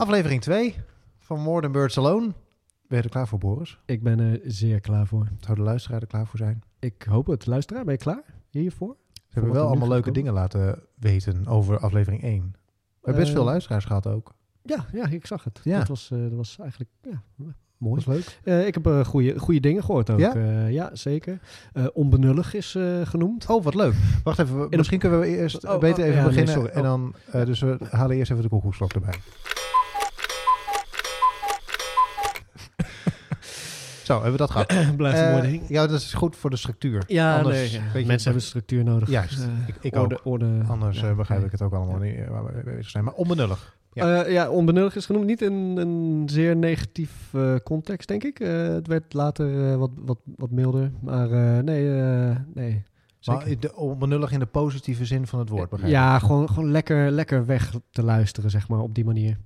Aflevering 2 van More Than Birds Alone. Ben je er klaar voor, Boris? Ik ben er zeer klaar voor. Zou de luisteraar er klaar voor zijn? Ik hoop het. Luisteraar, ben je klaar hiervoor? Ze hebben wel allemaal leuke dingen laten weten over aflevering 1. We hebben best veel luisteraars gehad ook. Ja, ja, ik zag het. Ja. Dat, was, eh, dat was eigenlijk ja, Dat mooi. was leuk. Eh, ik heb eh goede, goede dingen gehoord ook. Ja? Ja, ja zeker. Onbenullig is genoemd. Oh, wat leuk. Wacht even. Misschien kunnen we eerst Oh, beter oh, even ja, beginnen. sorry. En dan, eh, dus we halen eerst even de koekoekslok erbij. Zo, hebben we dat gehad. Blijft een Eh, mooi ding. ja, dat is goed voor de structuur. Ja, Anders nee, ja. weet je- mensen hebben structuur nodig. Juist. Eh, Ik- ik orde, ook. Orde, Anders ja, eh, begrijp nee. ik het ook allemaal niet eh, waar we mee bezig zijn. Maar onbenullig. Ja. Ja. ja, onbenullig is genoemd. Niet in een zeer negatief eh, context, denk ik. Eh, het werd later eh, wat, wat, wat milder. Maar eh, nee, eh, nee. Maar zeker. de, onbenullig in de positieve zin van het woord, begrijp ik. Ja, gewoon, gewoon lekker, lekker weg te luisteren, zeg maar, op die manier.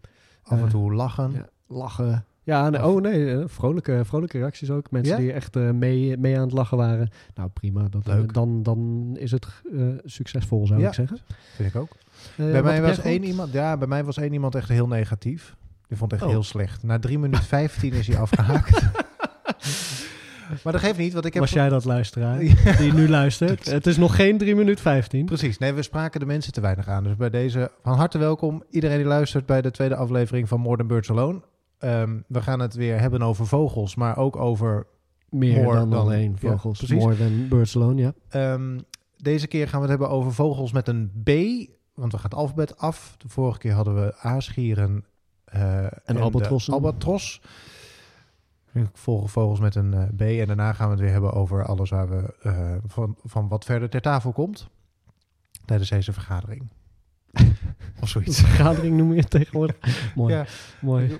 Af en eh, toe lachen. Ja, lachen. Ja, nee, oh nee, eh, vrolijke, vrolijke reacties ook. Mensen Ja? die echt eh, mee, mee aan het lachen waren. Nou, prima. Dat, eh, dan, dan is het succesvol, zou Ja. ik zeggen. Vind ik ook. Bij mij was één iemand, ja, bij mij was één iemand echt heel negatief. Die vond het echt Oh. heel slecht. Na 3 minuten 15 is hij afgehaakt. maar dat geeft niet, want ik heb... Was jij dat luisteraar Ja. die nu luistert? Het is nog geen 3 minuten 15. Precies, nee, we spraken de mensen te weinig aan. Dus bij deze van harte welkom iedereen die luistert bij de tweede aflevering van More Than Birds Alone. Ehm, we gaan het weer hebben over vogels, maar ook over... Meer dan, dan- alleen ja, vogels. precies. More than birds alone, ja. ehm, deze keer gaan we het hebben over vogels met een B, want we gaan het alfabet af. De vorige keer hadden we aasgieren eh, en, de albatrossen. albatros. Volgen vogels met een eh, B en daarna gaan we het weer hebben over alles waar we eh, van, van wat verder ter tafel komt tijdens deze vergadering. Of zoiets. Vergadering noem je het tegenwoordig. Mooi, Ja. mooi.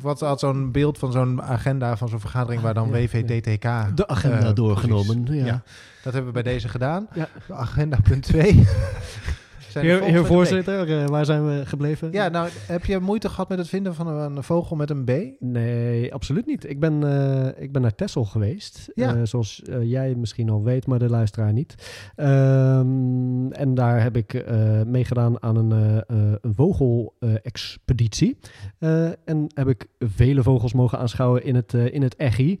Wat had zo'n beeld van zo'n agenda, van zo'n vergadering waar dan Ja, WVDTK... De agenda eh, doorgenomen. Ja. Ja. Dat hebben we bij deze gedaan. Agenda punt 2. Heer, heer voorzitter, eh, waar zijn we gebleven? Ja, nou, heb je moeite gehad met het vinden van een, vogel met een B? Nee, absoluut niet. Ik ben, eh, ik ben naar Texel geweest. Ja. Eh, zoals jij misschien al weet, maar de luisteraar niet. Ehm, en daar heb ik meegedaan aan een, een vogelexpeditie. En heb ik vele vogels mogen aanschouwen in het, in het echi.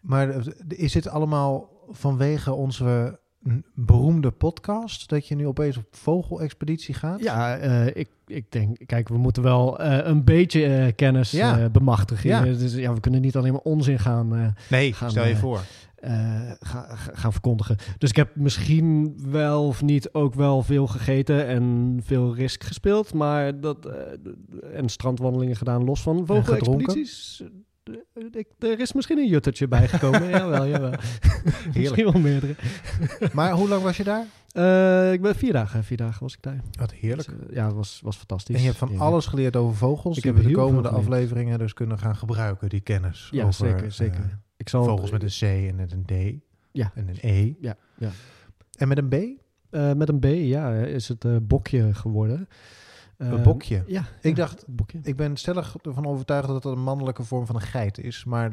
Maar is dit allemaal vanwege onze beroemde podcast? Dat je nu opeens op vogelexpeditie gaat? Ja, eh, ik, ik denk, kijk, we moeten wel eh, een beetje eh, kennis Ja. bemachtigen. Ja. Dus, ja, we kunnen niet alleen maar onzin gaan, Nee, Gaan stel je voor. ga- ga- gaan verkondigen. Dus ik heb misschien wel of niet ook wel veel gegeten en veel risk gespeeld. Maar dat, en strandwandelingen gedaan los van vogelexpedities. Ik, er is misschien een juttertje bijgekomen. jawel, jawel. misschien wel meerdere. Maar hoe lang was je daar? Eh, ik ben vier dagen, vier dagen was ik daar. Wat heerlijk. Dus, eh, ja, het was, was fantastisch. En je hebt van Ja. alles geleerd over vogels. Ik die heb we de komende afleveringen dus kunnen gaan gebruiken, die kennis. Ja, over, zeker, eh, zeker. Ik zal vogels met een C en met een D. Ja. En een E. Ja, ja. En met een B? Met een B, ja, is het bokje geworden. Een Eh, bokje. Ja. Ik dacht-. Ik ben stellig ervan overtuigd dat het een mannelijke vorm van een geit is. Maar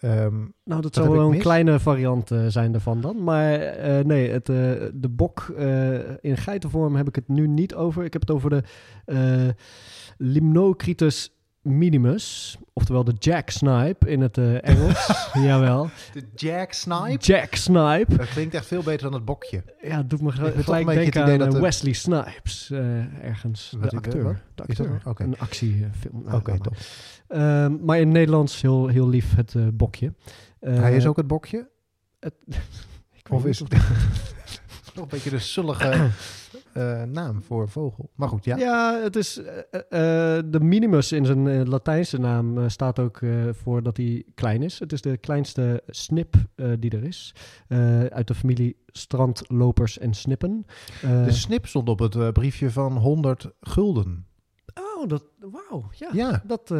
ehm, Nou, dat zou wel een mis? kleine variant eh, zijn daarvan dan. Maar eh, nee, het, de bok in geitenvorm heb ik het nu niet over. Ik heb het over de Limnocritus minimus. Oftewel de jack snipe in het eh, Engels. Jawel. de Jack Snipe? Jack snipe. Dat klinkt echt veel beter dan het bokje. Ja, het doet me gelijk een beetje denken aan dat eh, de- Wesley Snipes eh, ergens. Wat de acteur. De Is dat- acteur. oké. Een actiefilm. Oké, top. Ehm, maar in het Nederlands heel, heel lief het eh, bokje. Eh, Hij is ook het bokje? het- ik Of is het nog een beetje de zullige eh, naam voor vogel? Maar goed, ja. Ja, het is eh, eh, de minimus in zijn Latijnse naam staat ook voor dat hij klein is. Het is de kleinste snip die er is. Uit de familie strandlopers en snippen. De snip stond op het briefje van 100 gulden. oh, dat, wauw, ja. Ja, Dat,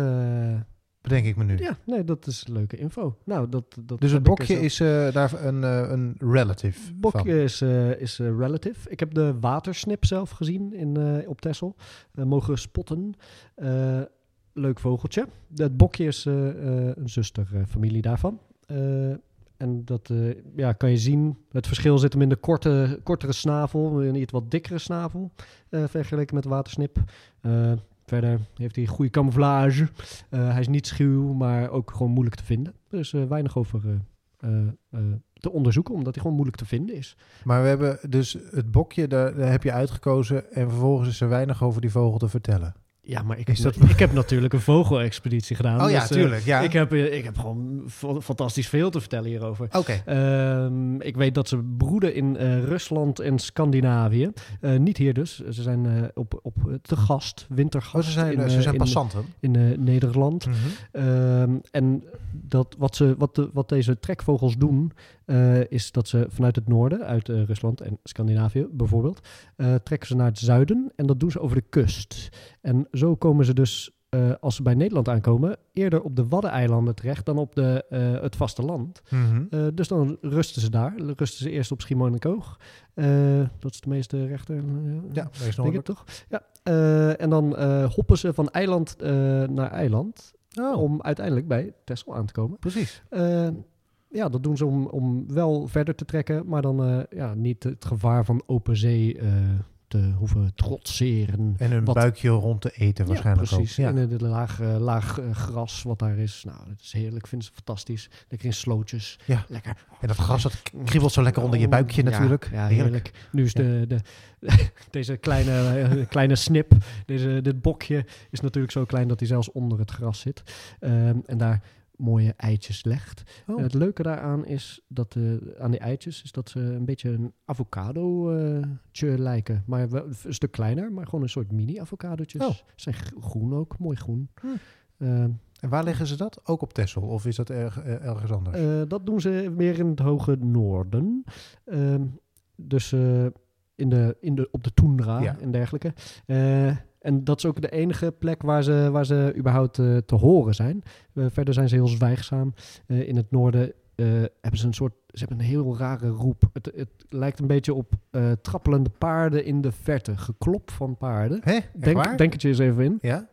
bedenk ik me nu. ja, nee, dat is leuke info. Nou, dat, dat Dus het bokje is eh, daar een, eh, een relative van. Bokje is, eh, is relative. Ik heb de watersnip zelf gezien in, op Texel. Mogen spotten. Leuk vogeltje. Het bokje is een zusterfamilie daarvan. En dat ja, kan je zien. Het verschil zit hem in de korte, kortere snavel. Een iets wat dikkere snavel. vergeleken met de watersnip. Verder heeft hij goede camouflage. Eh, hij is niet schuw, maar ook gewoon moeilijk te vinden. Er is eh, weinig over eh, te onderzoeken, omdat hij gewoon moeilijk te vinden is. Maar we hebben dus het bokje, daar, daar heb je uitgekozen. En vervolgens is er weinig over die vogel te vertellen. Ja, maar ik, heb, dat- ik heb natuurlijk een vogelexpeditie gedaan. oh ja, dus, eh, tuurlijk. Ja. Ik heb, eh, ik heb gewoon fa- fantastisch veel te vertellen hierover. Oké. Ehm, ik weet dat ze broeden in eh, Rusland en Scandinavië. Niet hier dus. Ze zijn op, op te gast, wintergast Oh, ze zijn, in, ze zijn in, passanten. in Nederland. Mhm. Ehm, en dat, wat, ze, wat, de, wat deze trekvogels doen, is dat ze vanuit het noorden, uit Rusland en Scandinavië bijvoorbeeld, trekken ze naar het zuiden en dat doen ze over de kust. En zo komen ze dus, eh, als ze bij Nederland aankomen, eerder op de Waddeneilanden terecht dan op de, eh, het vasteland. Eh, dus dan rusten ze daar. Rusten ze eerst op Schiermonnikoog. Dat is de meeste rechter. Ja, is denk ik toch? Ja. En dan hoppen ze van eiland naar eiland Oh, om uiteindelijk bij Texel aan te komen. precies. Ja, dat doen ze om, om wel verder te trekken, maar dan ja, niet het gevaar van open zee te hoeven trotseren. En hun Wat- buikje rond te eten waarschijnlijk ja, precies. ook. Ja. En het laag, eh, laag eh, gras wat daar is. Nou, dat is heerlijk. Vinden ze fantastisch. Lekker in slootjes. Ja. Lekker. En dat gras dat kriebelt zo lekker onder je buikje Ja, natuurlijk. Ja, heerlijk. Nu is de, de, deze kleine, eh, kleine snip, deze, dit bokje, is natuurlijk zo klein dat hij zelfs onder het gras zit. Ehm, en daar mooie eitjes legt. Oh. Het leuke daaraan is dat eh, aan die eitjes is dat ze een beetje een avocado-tje lijken. Maar wel een stuk kleiner, maar gewoon een soort mini-avocadootjes. Oh. Zijn gro- groen ook, mooi groen. Hm. Ehm, En waar leggen ze dat? Ook op Texel? Of is dat erg, eh, ergens anders? Eh, dat doen ze meer in het hoge noorden. Ehm, dus eh, in de, in de, op de toendra Ja. en dergelijke. En dat is ook de enige plek waar ze, waar ze überhaupt eh, te horen zijn. Eh, verder zijn ze heel zwijgzaam. Eh, in het noorden hebben ze een soort... Ze hebben een heel rare roep. Het, het lijkt een beetje op trappelende paarden in de verte. Geklop van paarden. Hè? Denk, denk het je eens even in. Ja?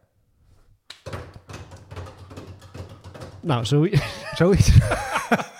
Nou, zo, Zoiets.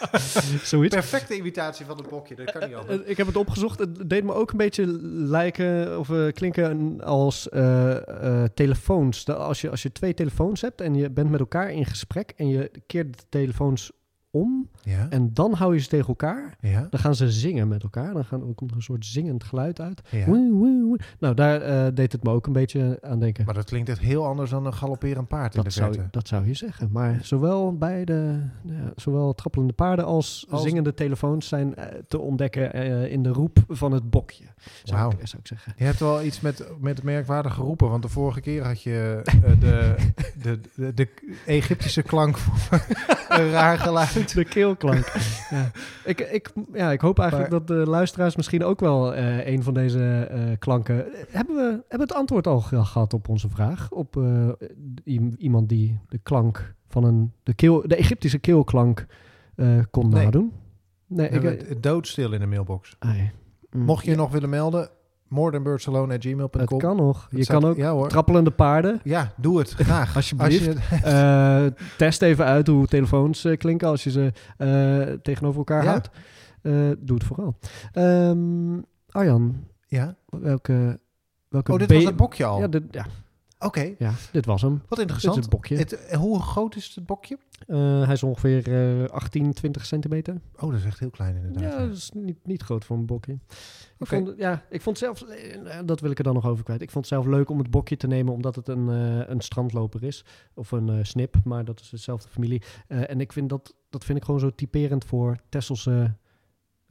zoiets. Perfecte imitatie van het bokje. Dat kan niet anders. Eh, ik heb het opgezocht. Het deed me ook een beetje lijken of eh, klinken als eh, eh, telefoons. Als, je, als je twee telefoons hebt en je bent met elkaar in gesprek en je keert de telefoons om Ja? en dan hou je ze tegen elkaar, Ja? dan gaan ze zingen met elkaar. Dan, gaan, dan komt er een soort zingend geluid uit. Ja. Woe, woe, woe. Nou, daar eh, deed het me ook een beetje aan denken. Maar dat klinkt echt heel anders dan een galopperend paard in Dat de zou, verte. dat zou je zeggen. Maar zowel bij de ja, zowel trappelende paarden als, Als- zingende telefoons zijn eh, te ontdekken eh, in de roep van het bokje. Zou, ik, zou ik zeggen. Je hebt wel iets met, met merkwaardige roepen, want de vorige keer had je de, de, de, de Egyptische klank voor een raar geluid. De keelklank. ja. Ik, ik, ja, ik hoop eigenlijk dat de luisteraars misschien ook wel eh, een van deze eh, klanken... Hebben we hebben we het antwoord al ge- gehad op onze vraag? Op eh, iemand die de klank van een... De, keel, de Egyptische keelklank eh, kon Nee. nadoen? Nee, ik... doodstil in de mailbox. ai. Mm. Mocht je nog willen melden, morethanbirdsalone.gmail.com. Het kan nog. Je staat- kan ook Ja hoor. trappelende paarden. Ja, doe het. Graag. Alsjeblieft. Als je, Eh, test even uit hoe telefoons eh, klinken als je ze tegenover elkaar Ja. houdt. Doe het vooral. Ehm, Arjan, ja. welke... welke Oh, dit was het bokje al. Ja, dit, ja, Oké, ja, dit was hem. wat Dit is interessant. het bokje. Het, eh, hoe groot is het bokje? Eh, hij is ongeveer eh 18, 20 centimeter. Oh, dat is echt heel klein inderdaad. Ja, dat is niet, niet groot voor een bokje. Ik, vond, ja, ik vond zelf, eh, dat wil ik er dan nog over kwijt. Ik vond het zelf leuk om het bokje te nemen, omdat het een, eh, een strandloper is. Of een eh, snip, maar dat is dezelfde familie. Eh, en ik vind dat, dat vind ik gewoon zo typerend voor Tesselse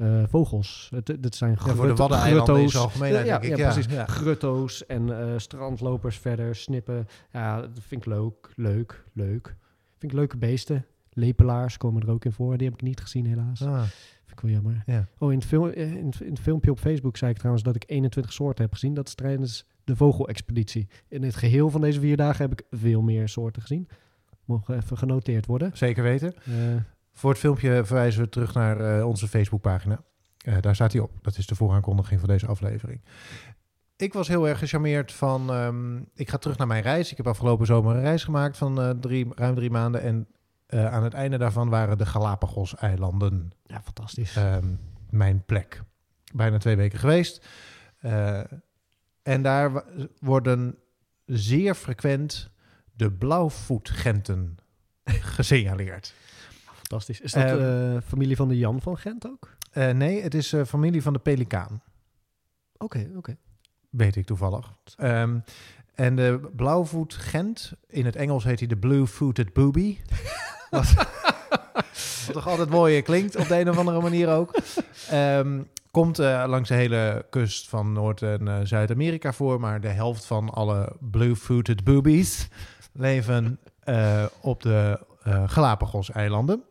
eh, vogels. Het, het zijn Ja, voor de grutto's. zijn algemeenheid, ja, denk ik. ja, Ja, precies. Grutto's en eh, strandlopers verder, snippen. Ja, dat vind ik leuk, leuk, leuk. Vind ik leuke beesten. Lepelaars komen er ook in voor. Die heb ik niet gezien helaas. Ah, Vind ik wel jammer. Ja. Oh, in het, fil- eh, in, het, in het filmpje op Facebook zei ik trouwens dat ik 21 soorten heb gezien. Dat is tijdens de vogelexpeditie. In het geheel van deze vier dagen heb ik veel meer soorten gezien. Mogen even genoteerd worden. zeker weten. Eh, Voor het filmpje verwijzen we terug naar eh, onze Facebookpagina. Eh daar staat hij op. Dat is de vooraankondiging van deze aflevering. Ik was heel erg gecharmeerd van... ehm, ik ga terug naar mijn reis. Ik heb afgelopen zomer een reis gemaakt van eh, drie, ruim drie maanden. En aan het einde daarvan waren de Galapagos-eilanden ja, fantastisch. ehm, mijn plek. Bijna twee weken geweest. En daar worden zeer frequent de blauwvoetgenten gesignaleerd. Fantastisch. Is dat eh, familie van de Jan van Gent ook? Eh, nee, het is eh, familie van de pelikaan. Oké, oké. Weet ik toevallig. Ehm, en de blauwvoet Gent, in het Engels heet hij de blue-footed booby. wat, wat toch altijd mooi klinkt, op de een of andere manier ook. Ehm, komt langs de hele kust van Noord- en Zuid-Amerika voor. Maar de helft van alle blue-footed boobies leven op de Galapagos-eilanden.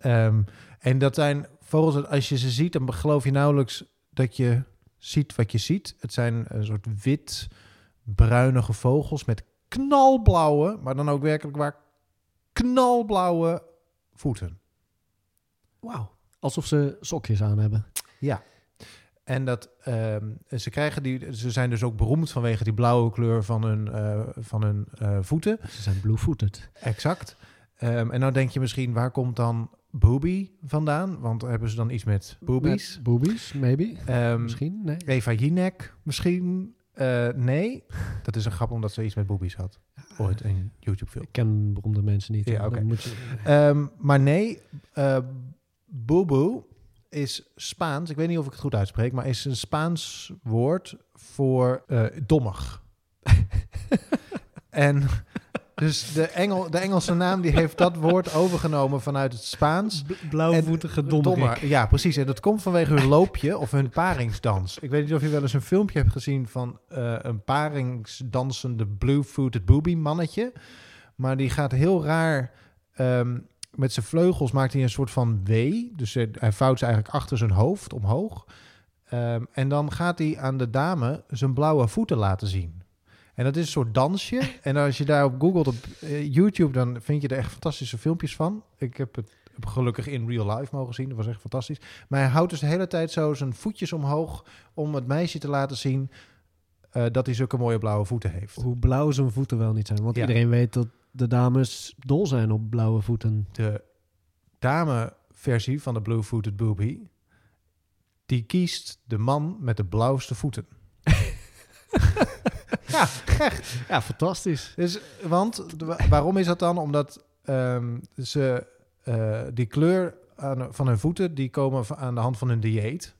Ehm, en dat zijn vogels, als je ze ziet, dan geloof je nauwelijks dat je ziet wat je ziet. Het zijn een soort wit-bruinige vogels met knalblauwe, maar dan ook werkelijk waar knalblauwe voeten. Wauw. Alsof ze sokjes aan hebben. Ja. En dat, ehm, ze, krijgen die, ze zijn dus ook beroemd vanwege die blauwe kleur van hun, eh, van hun eh, voeten. Ze zijn blue-footed. Exact. Ehm, en nou denk je misschien, waar komt dan booby vandaan? Want hebben ze dan iets met boobies? Met boobies, maybe. Ehm, Misschien, nee. Eva Jinek misschien? Eh, nee. Dat is een grap omdat ze iets met boobies had. Ooit een YouTube-film. Ik ken beroemde mensen niet. Ja, oké. moet je- Ehm, maar nee, eh boeboe is Spaans. Ik weet niet of ik het goed uitspreek, maar is een Spaans woord voor eh, dommig. en dus de, Engel, de Engelse naam die heeft dat woord overgenomen vanuit het Spaans. B- Blauwvoetige dommer. Ja, precies. En dat komt vanwege hun loopje of hun paringsdans. Ik weet niet of je wel eens een filmpje hebt gezien van eh, een paringsdansende blue-footed booby mannetje. Maar die gaat heel raar... ehm, met zijn vleugels maakt hij een soort van W. Dus hij hij vouwt ze eigenlijk achter zijn hoofd omhoog. Ehm, en dan gaat hij aan de dame zijn blauwe voeten laten zien. En dat is een soort dansje. En als je daarop googelt op eh, YouTube, dan vind je er echt fantastische filmpjes van. Ik heb het gelukkig in real life mogen zien. Dat was echt fantastisch. Maar hij houdt dus de hele tijd zo zijn voetjes omhoog om het meisje te laten zien eh, dat hij zulke mooie blauwe voeten heeft. Hoe blauw zijn voeten wel niet zijn. Want Ja. iedereen weet dat de dames dol zijn op blauwe voeten. De dame-versie van de Blue-Footed Booby, die kiest de man met de blauwste voeten. ja, echt. Ja, fantastisch. Dus, want waarom is dat dan? Omdat ehm, ze eh, die kleur aan, van hun voeten, die komen aan de hand van hun dieet.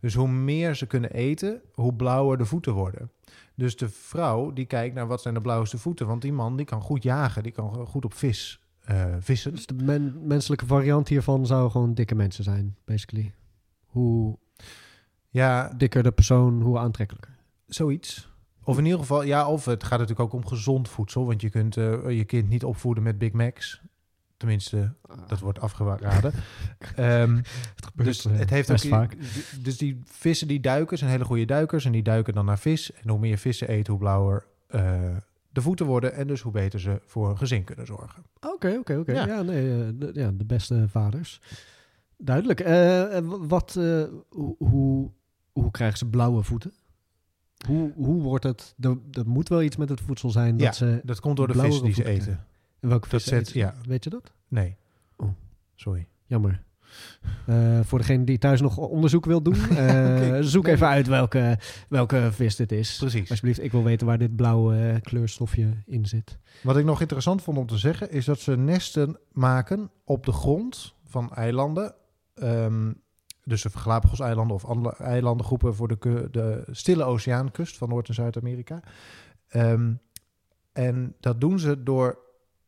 Dus hoe meer ze kunnen eten, hoe blauwer de voeten worden. Dus de vrouw die kijkt naar wat zijn de blauwste voeten. Want die man die kan goed jagen, die kan goed op vis eh, vissen. Dus de men- menselijke variant hiervan zou gewoon dikke mensen zijn, basically. Hoe Ja, dikker de persoon, hoe aantrekkelijker. zoiets. Of in ieder geval, ja, of het gaat natuurlijk ook om gezond voedsel. Want je kunt eh, je kind niet opvoeden met Big Macs. Tenminste, dat wordt afgeraden. Ehm, dus het heeft ook vaak. Dus die vissen die duiken zijn hele goede duikers en die duiken dan naar vis. En hoe meer vissen eten, hoe blauwer eh, de voeten worden en dus hoe beter ze voor een gezin kunnen zorgen. Oké, oké, oké. Ja. Ja, nee, eh, de, ja, de beste vaders. Duidelijk. Eh, wat, eh, hoe, hoe, hoe krijgen ze blauwe voeten? Hoe, hoe wordt het... Er moet wel iets met het voedsel zijn dat Ja, ze... Dat komt door de vis die ze eten. En welke dat vis zet- eten ze? ja. Weet je dat? Nee. Oh. Sorry. Jammer. Eh, voor degene die thuis nog onderzoek wil doen, eh, zoek Nee. even uit welke, welke vis dit is. Precies. Alsjeblieft, ik wil weten waar dit blauwe eh, kleurstofje in zit. Wat ik nog interessant vond om te zeggen, is dat ze nesten maken op de grond van eilanden. Ehm, dus de Galapagos-eilanden of andere eilandengroepen voor de, de stille oceaankust van Noord- en Zuid-Amerika. Ehm, en dat doen ze door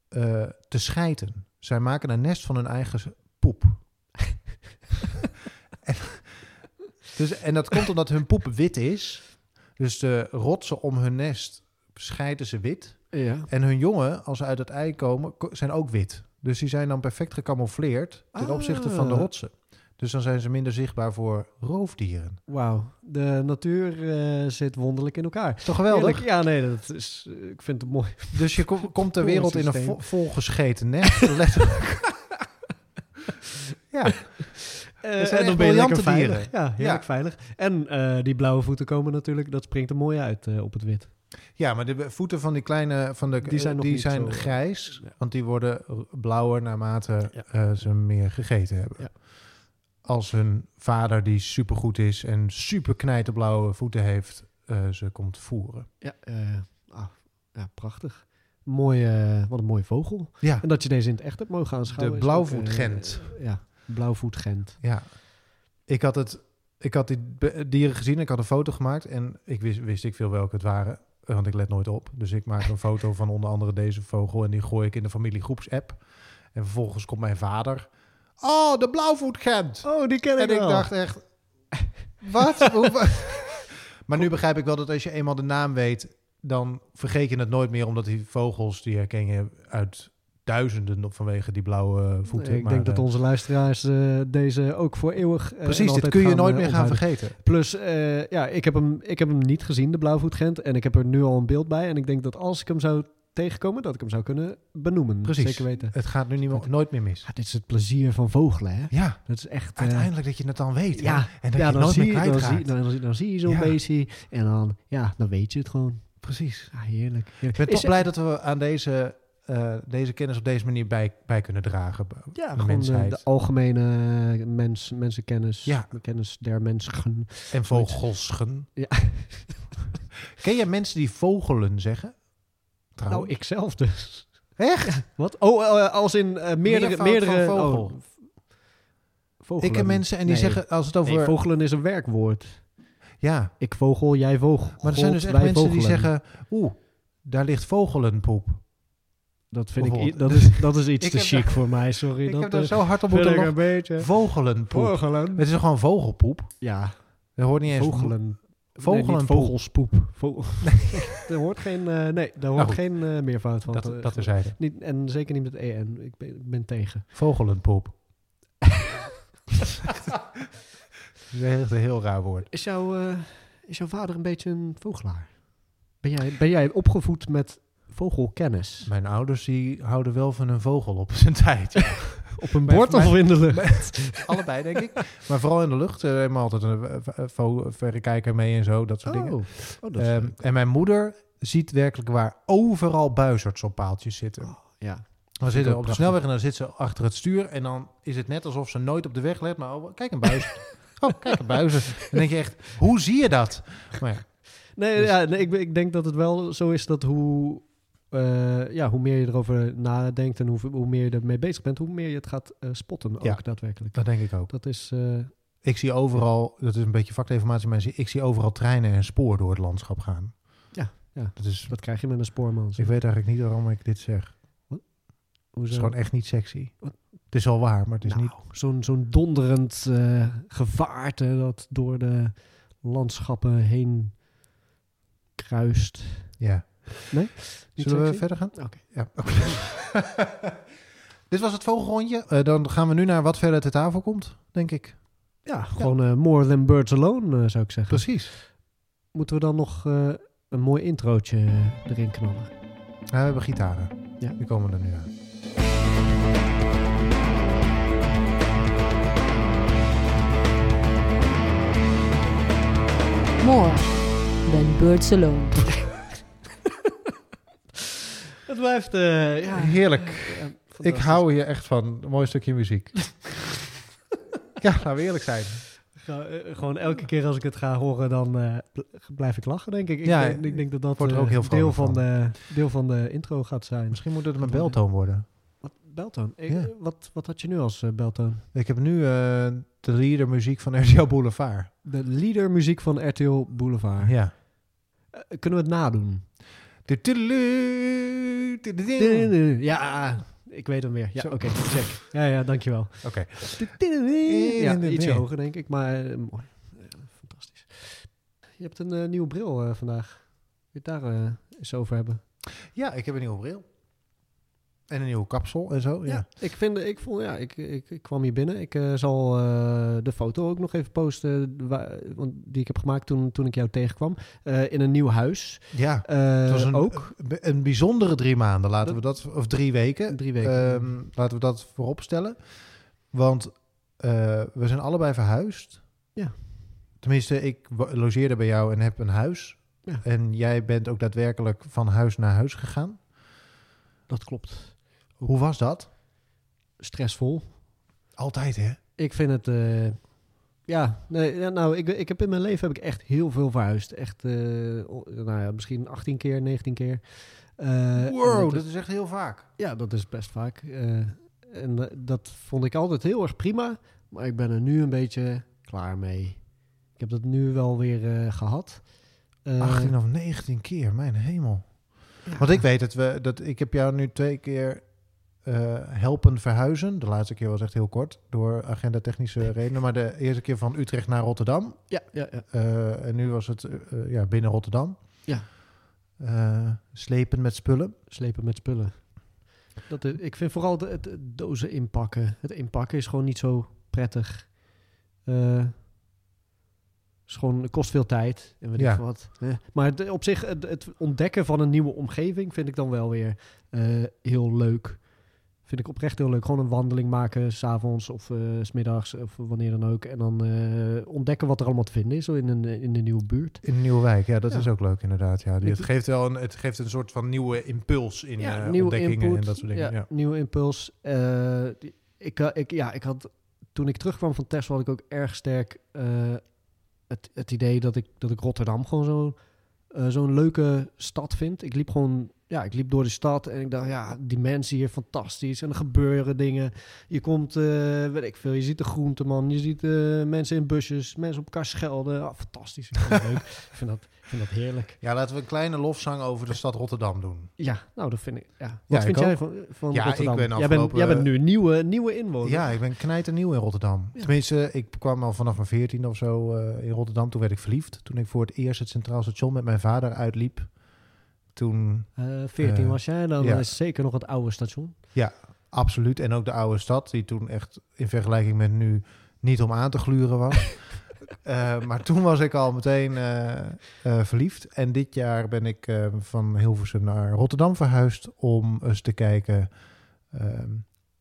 eh, te schijten. Zij maken een nest van hun eigen poep. en, dus, en dat komt omdat hun poep wit is. Dus de rotsen om hun nest scheiden ze wit. Ja. En hun jongen, als ze uit het ei komen, ko- zijn ook wit. Dus die zijn dan perfect gecamoufleerd ten Ah. opzichte van de rotsen. Dus dan zijn ze minder zichtbaar voor roofdieren. Wauw, de natuur eh, zit wonderlijk in elkaar. Is toch geweldig? Eerlijk? Ja, nee, dat is, eh, ik vind het mooi. Dus je kom- komt ter wereld in een systeem. vo- volgescheten nest. letterlijk. ja, Eh, zijn ben je lekker briljante veilig. dieren. Ja, heerlijk Ja. veilig. En die blauwe voeten komen natuurlijk, dat springt er mooi uit op het wit. ja, maar de voeten van die kleine, van de, Die zijn nog die zijn grijs. ja. Want die worden blauwer naarmate Ja. ze meer gegeten hebben. Ja. Als hun vader, die supergoed is en super knijterblauwe voeten heeft, eh, ze komt voeren. Ja, eh, ah, Ja, prachtig. Mooi, eh, wat een mooie vogel. Ja, En dat je deze in het echt hebt mogen aanschouwen. De is ook, blauwvoet eh, Gent. eh, ja, blauwvoet Gent. ja. Ik had, het, ik had die dieren gezien, ik had een foto gemaakt en ik wist, wist ik veel welke het waren, want ik let nooit op. Dus ik maak een foto van onder andere deze vogel en die gooi ik in de familiegroepsapp. En vervolgens komt mijn vader. Oh, de blauwvoet Gent! Oh, die ken En ik dacht echt, wat? Maar nu begrijp ik wel dat als je eenmaal de naam weet, dan vergeet je het nooit meer, omdat die vogels, die herken je uit duizenden op vanwege die blauwe voeten. ik Maar, denk dat eh, onze luisteraars eh, deze ook voor eeuwig. eh, Precies, dit kun je gaan, nooit meer gaan vergeten. Plus, eh, ja, ik heb, hem, ik heb hem niet gezien, de blauwvoet Gent. En ik heb er nu al een beeld bij. En ik denk dat als ik hem zou tegenkomen, dat ik hem zou kunnen benoemen. Precies. Zeker weten. Het gaat nu niet meer, nooit meer mis. Ja, dit is het plezier van vogelen, hè? Ja, Dat is echt... eh, uiteindelijk dat je het dan weet. hè? ja, En dat ja, je het dan, nooit zie, meer je- dan, zie, dan, zie- dan zie je zo'n Ja. beestje en dan, ja, dan weet je het gewoon. Precies. Ja, heerlijk. Ik ben Is- toch blij dat we aan deze, eh, deze kennis op deze manier bij, bij kunnen dragen. Ja, de mensheid. de, de algemene mens, mensenkennis, Ja. de kennis der mensen. En vogelschen. Ja. Ken jij mensen die vogelen zeggen? Trouwens. Nou, ik zelf dus. Echt? Wat? Oh, eh, als in eh, meerdere... Meerdere van vogel. oh, vogelen. Ik ken mensen en die Nee. zeggen, als het over... Nee, vogelen is een werkwoord. ja, Ik vogel, jij vogel. maar er zijn dus echt mensen die zeggen... Oeh, daar ligt vogelenpoep. Dat vind ik... Dat is, dat is iets te chic voor mij, sorry. Ik dat heb daar eh, zo hard op moeten een beetje... Vogelenpoep. Vogelen. Het is gewoon vogelpoep. Ja, Dat hoort niet eens... vogelen. Vogelenpoep. Nee, niet vogelspoep. Vogel. er hoort geen... eh, nee, daar hoort goed. geen eh, meervoud van. Dat, te- dat terzijde. Niet, en zeker niet met EN. Ik ben, ik ben tegen. Vogelenpoep. Dat is echt een heel raar woord. Is, jouw eh, is jouw vader een beetje een vogelaar? Ben jij, ben jij opgevoed met vogelkennis? Mijn ouders die houden wel van een vogel op zijn tijd. Op een bord of in de lucht? Allebei, denk ik. Maar vooral in de lucht. We hebben altijd een eh, vo- verrekijker mee en zo, dat soort dingen. Oh, oh, dat is Ehm, en mijn moeder ziet werkelijk waar overal buizerds op paaltjes zitten. Oh, ja. We zitten op de snelweg en dan zit ze achter het stuur. En dan is het net alsof ze nooit op de weg let. Maar oh, kijk een buis. oh, kijk een buizen. Dan denk je echt, hoe zie je dat? Maar ja, Nee, Dus- ja, nee ik, ik denk dat het wel zo is dat hoe, eh, ja, hoe meer je erover nadenkt en hoe, hoe meer je ermee bezig bent, hoe meer je het gaat eh, spotten ook Ja. daadwerkelijk. dat denk ik ook. Dat is, eh, Ik zie overal, dat is een beetje vakdinformatie, maar ik zie overal treinen en spoor door het landschap gaan. Ja, ja. Dat is, dat krijg je met een spoorman. ik weet eigenlijk niet waarom ik dit zeg. Het Hoezo? is gewoon echt niet sexy. Wat? Het is wel waar, maar het is nou, niet... zo'n zo'n donderend gevaarte dat door de landschappen heen kruist. Ja. Niet Zullen we verder gaan? Oké. Ja. Dit was het vogelrondje. Eh, dan gaan we nu naar wat verder ter tafel komt, denk ik. Ja, gewoon eh, more than birds alone, eh, zou ik zeggen. Precies. Moeten we dan nog eh, een mooi introotje erin knallen? Ja, we hebben gitaren. Ja. Die komen er nu aan. More than birds alone. Het blijft, eh, ja... Heerlijk. ja, Ik fantastisch. hou hier echt van. Een mooi stukje muziek. ja, nou we eerlijk zijn. Eh, gewoon elke keer als ik het ga horen, dan eh, bl- blijf ik lachen, denk ik. Ik, Ja, denk, ik denk dat dat wordt er eh, ook heel deel, van van. de, deel van de intro gaat zijn. Misschien moet het een beltoon worden. Wat, beltoon? Ik- Ja. wat, wat had je nu als eh, beltoon? Ik heb nu eh, de leader muziek van RTL Boulevard. De leader muziek van RTL Boulevard. Ja. Eh, kunnen we het nadoen? Ja, ik weet hem weer. Ja, oké, check. Ja, ja, dankjewel. Oké. Ja, ietsje hoger denk ik, maar eh, mooi. Ja, fantastisch. Je hebt een eh, nieuwe bril eh, vandaag. Wil je het daar eh, eens over hebben? Ja, ik heb een nieuwe bril. En een nieuwe kapsel en zo. Ja. ik vind, ik vond, ja, ik, ik, ik kwam hier binnen. Ik eh, zal eh, de foto ook nog even posten, waar, want die ik heb gemaakt toen, toen ik jou tegenkwam. Eh, in een nieuw huis. Ja. Eh, Het was een, ook. een bijzondere drie maanden, laten we dat, of drie weken. Drie weken. Ehm, laten we dat voorop stellen. Want eh, we zijn allebei verhuisd. Ja. Tenminste, ik logeerde bij jou en heb een huis. Ja. En jij bent ook daadwerkelijk van huis naar huis gegaan. Dat klopt. Hoe was dat? Stressvol. Altijd, hè? Ik vind het, eh, Ja, nee, nou, ik, ik heb in mijn leven heb ik echt heel veel verhuisd. Echt, o- nou ja, misschien 18 keer, 19 keer. En wow, dat dat is- is echt heel vaak. ja, dat is best vaak. En dat vond ik altijd heel erg prima. Maar ik ben er nu een beetje klaar mee. Ik heb dat nu wel weer eh, gehad. Eh, 18 of 19 keer, mijn hemel. ja. Want ik weet het, we, dat ik heb jou nu twee keer eh, helpen verhuizen. De laatste keer was echt heel kort, door agenda-technische redenen. Maar de eerste keer van Utrecht naar Rotterdam. Ja, ja, ja. Eh, en nu was het eh, ja, binnen Rotterdam. Ja. Slepen met spullen. Slepen met spullen. Dat ik vind vooral de, het, het dozen inpakken. Het inpakken is gewoon niet zo prettig. Is gewoon, het kost veel tijd en weet Ja. wat. Maar het- op zich, het, het ontdekken van een nieuwe omgeving vind ik dan wel weer heel leuk. Vind ik oprecht heel leuk. Gewoon een wandeling maken, s'avonds of s smiddags of wanneer dan ook. En dan eh, ontdekken wat er allemaal te vinden is zo in een, in de nieuwe buurt. In Nieuwewijk, ja, dat Ja. is ook leuk inderdaad. Ja. Het, geeft wel een, het geeft een soort van nieuwe impuls in ja, eh, nieuwe ontdekkingen input, en dat soort dingen. Ja, Ja. nieuwe impuls. Ik, ik, ja, ik had toen ik terugkwam van Tesla had ik ook erg sterk het, het idee dat ik, dat ik Rotterdam gewoon zo, eh, zo'n leuke stad vind. Ik liep gewoon, ja, ik liep door de stad en ik dacht, ja, die mensen hier fantastisch en er gebeuren dingen. Je komt, eh, weet ik veel, je ziet de groenteman, je ziet eh, mensen in busjes, mensen op elkaar schelden. Ah, fantastisch, ik vind leuk. Ik vind dat, ik vind dat heerlijk. ja, laten we een kleine lofzang over de stad Rotterdam doen. Ja, nou, dat vind ik. Ja. Wat Ja, vind ik jij ook. van, van Ja, ik Rotterdam? ben jij, bent, afgelopen- jij bent nu nieuwe, nieuwe inwoner. Ja, ik ben knijternieuw in Rotterdam. Ja. Tenminste, ik kwam al vanaf mijn 14 of zo eh, in Rotterdam. Toen werd ik verliefd. Toen ik voor het eerst het Centraal Station met mijn vader uitliep. Toen, Eh 14 Eh, was jij, dan ja. is zeker nog het oude station. absoluut. En ook de oude stad, die toen echt in vergelijking met nu niet om aan te gluren was. Eh, maar toen was ik al meteen eh, eh, verliefd. En dit jaar ben ik eh, van Hilversum naar Rotterdam verhuisd om eens te kijken ehm,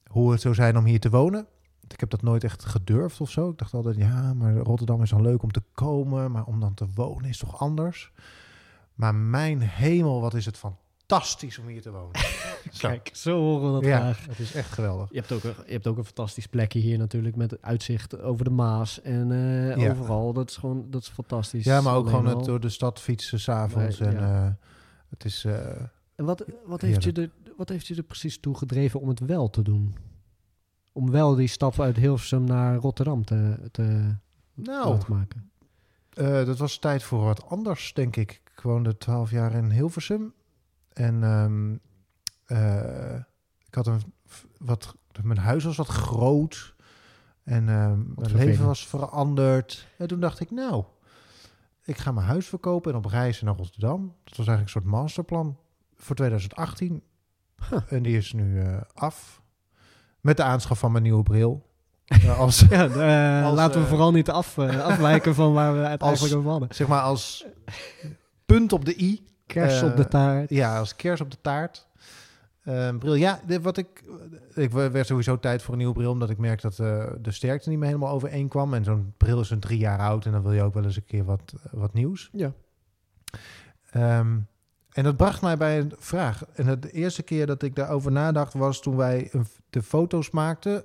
hoe het zou zijn om hier te wonen. Ik heb dat nooit echt gedurfd of zo. Ik dacht altijd, ja, maar Rotterdam is dan leuk om te komen, maar om dan te wonen is toch anders. Maar mijn hemel, wat is het fantastisch om hier te wonen. Zo. Kijk, zo horen we dat ja, graag. het is echt geweldig. Je hebt, ook een, je hebt ook een fantastisch plekje hier natuurlijk met uitzicht over de Maas en eh, Ja. overal. Dat is gewoon dat is fantastisch. Ja, maar ook Alleen gewoon het door de stad fietsen s'avonds. Nee, En ja. eh, het is... eh, En wat, wat, heeft je er, wat heeft je er precies toe gedreven om het wel te doen? Om wel die stap uit Hilversum naar Rotterdam te, te nou, maken. Dat was tijd voor wat anders, denk ik. Ik woonde twaalf jaar in Hilversum. En ehm, eh, ik had een wat. Mijn huis was wat groot. En ehm, mijn vervelend. leven was veranderd. En toen dacht ik, nou, ik ga mijn huis verkopen en op reis naar Rotterdam. Dat was eigenlijk een soort masterplan voor 2018. Huh. En die is nu eh, af. Met de aanschaf van mijn nieuwe bril. Eh, als, Ja, Als, laten we vooral niet af, afwijken van waar we het als- eigenlijk over hadden. zeg maar als punt op de i. Kers eh, op de taart. Ja, als kers op de taart. Ehm, bril. Ja, dit, wat ik, ik werd sowieso tijd voor een nieuwe bril, omdat ik merk dat eh, de sterkte niet meer helemaal overeen kwam. En zo'n bril is een drie jaar oud en dan wil je ook wel eens een keer wat, wat nieuws. Ja. Ehm, en dat bracht mij bij een vraag. En het- de eerste keer dat ik daarover nadacht was toen wij de foto's maakten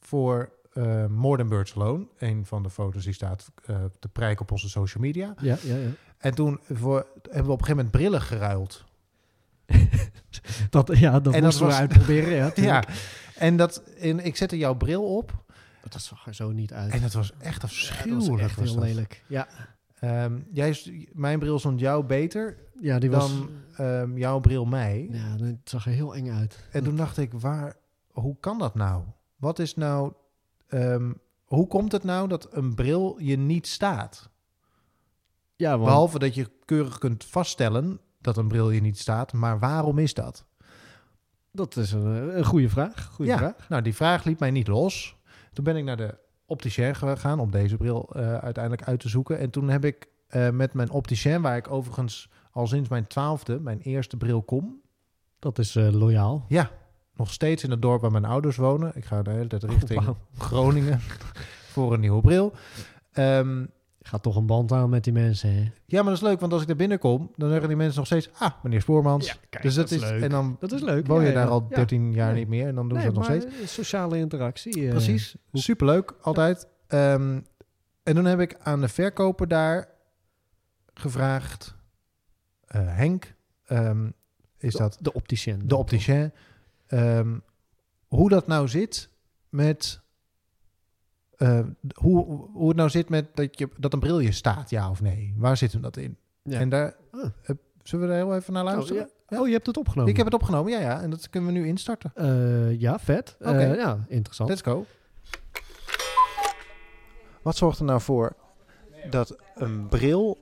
voor eh More Than Birds Alone. Een van de foto's die staat eh, te prijken op onze social media. Ja, ja, ja. En toen voor, hebben we op een gegeven moment brillen geruild. Dat, ja, dat En dat moesten we was- uitproberen. Ja, Ja, en dat, en ik zette jouw bril op Dat zag er zo niet uit. en dat was echt Ja, dat afschuwelijk. was echt was heel dat. lelijk. Ja, Ehm, jij, is- mijn bril stond jou beter ja die was... dan ehm, jouw bril mij. Ja, het zag er heel eng uit. En toen dacht ik, waar, hoe kan dat nou? Wat is nou, ehm, hoe komt het nou dat een bril je niet staat? Ja, want Behalve dat je keurig kunt vaststellen dat een bril je niet staat, maar waarom is dat? dat is een, een goede vraag. Goeie ja, vraag. nou die vraag liet mij niet los. Toen ben ik naar de opticien gegaan om deze bril eh, uiteindelijk uit te zoeken. En toen heb ik eh, met mijn opticien, waar ik overigens al sinds mijn twaalfde, mijn eerste bril kom. Dat is eh, loyaal. Ja, nog steeds in het dorp waar mijn ouders wonen. Ik ga de hele tijd richting Wauw. Groningen voor een nieuwe bril. Ehm, Gaat toch een band aan met die mensen, hè? ja, maar dat is leuk, want als ik daar binnenkom, dan zeggen die mensen nog steeds, ah, meneer Spoormans. kijk, dus dat, is, leuk. en dan Dat is leuk. woon je ja, daar ja. al Ja. 13 jaar niet meer en dan doen Nee, ze dat nog steeds. sociale interactie. eh, Precies, superleuk altijd. Ehm, En toen heb ik aan de verkoper daar gevraagd... eh, Henk, ehm, is dat De opticien. de opticien... ehm, hoe dat nou zit met... eh, hoe, hoe het nou zit met dat, je, dat een bril je staat, ja of nee. Waar zit hem dat in? Ja. En daar... Ah. eh, zullen we er heel even naar Oh, luisteren? ja. Oh, je hebt het opgenomen? Ik heb het opgenomen, ja, ja. En dat kunnen we nu instarten. Eh, ja, vet. Oké. Eh, ja, interessant. Let's go. Wat zorgt er nou voor dat een bril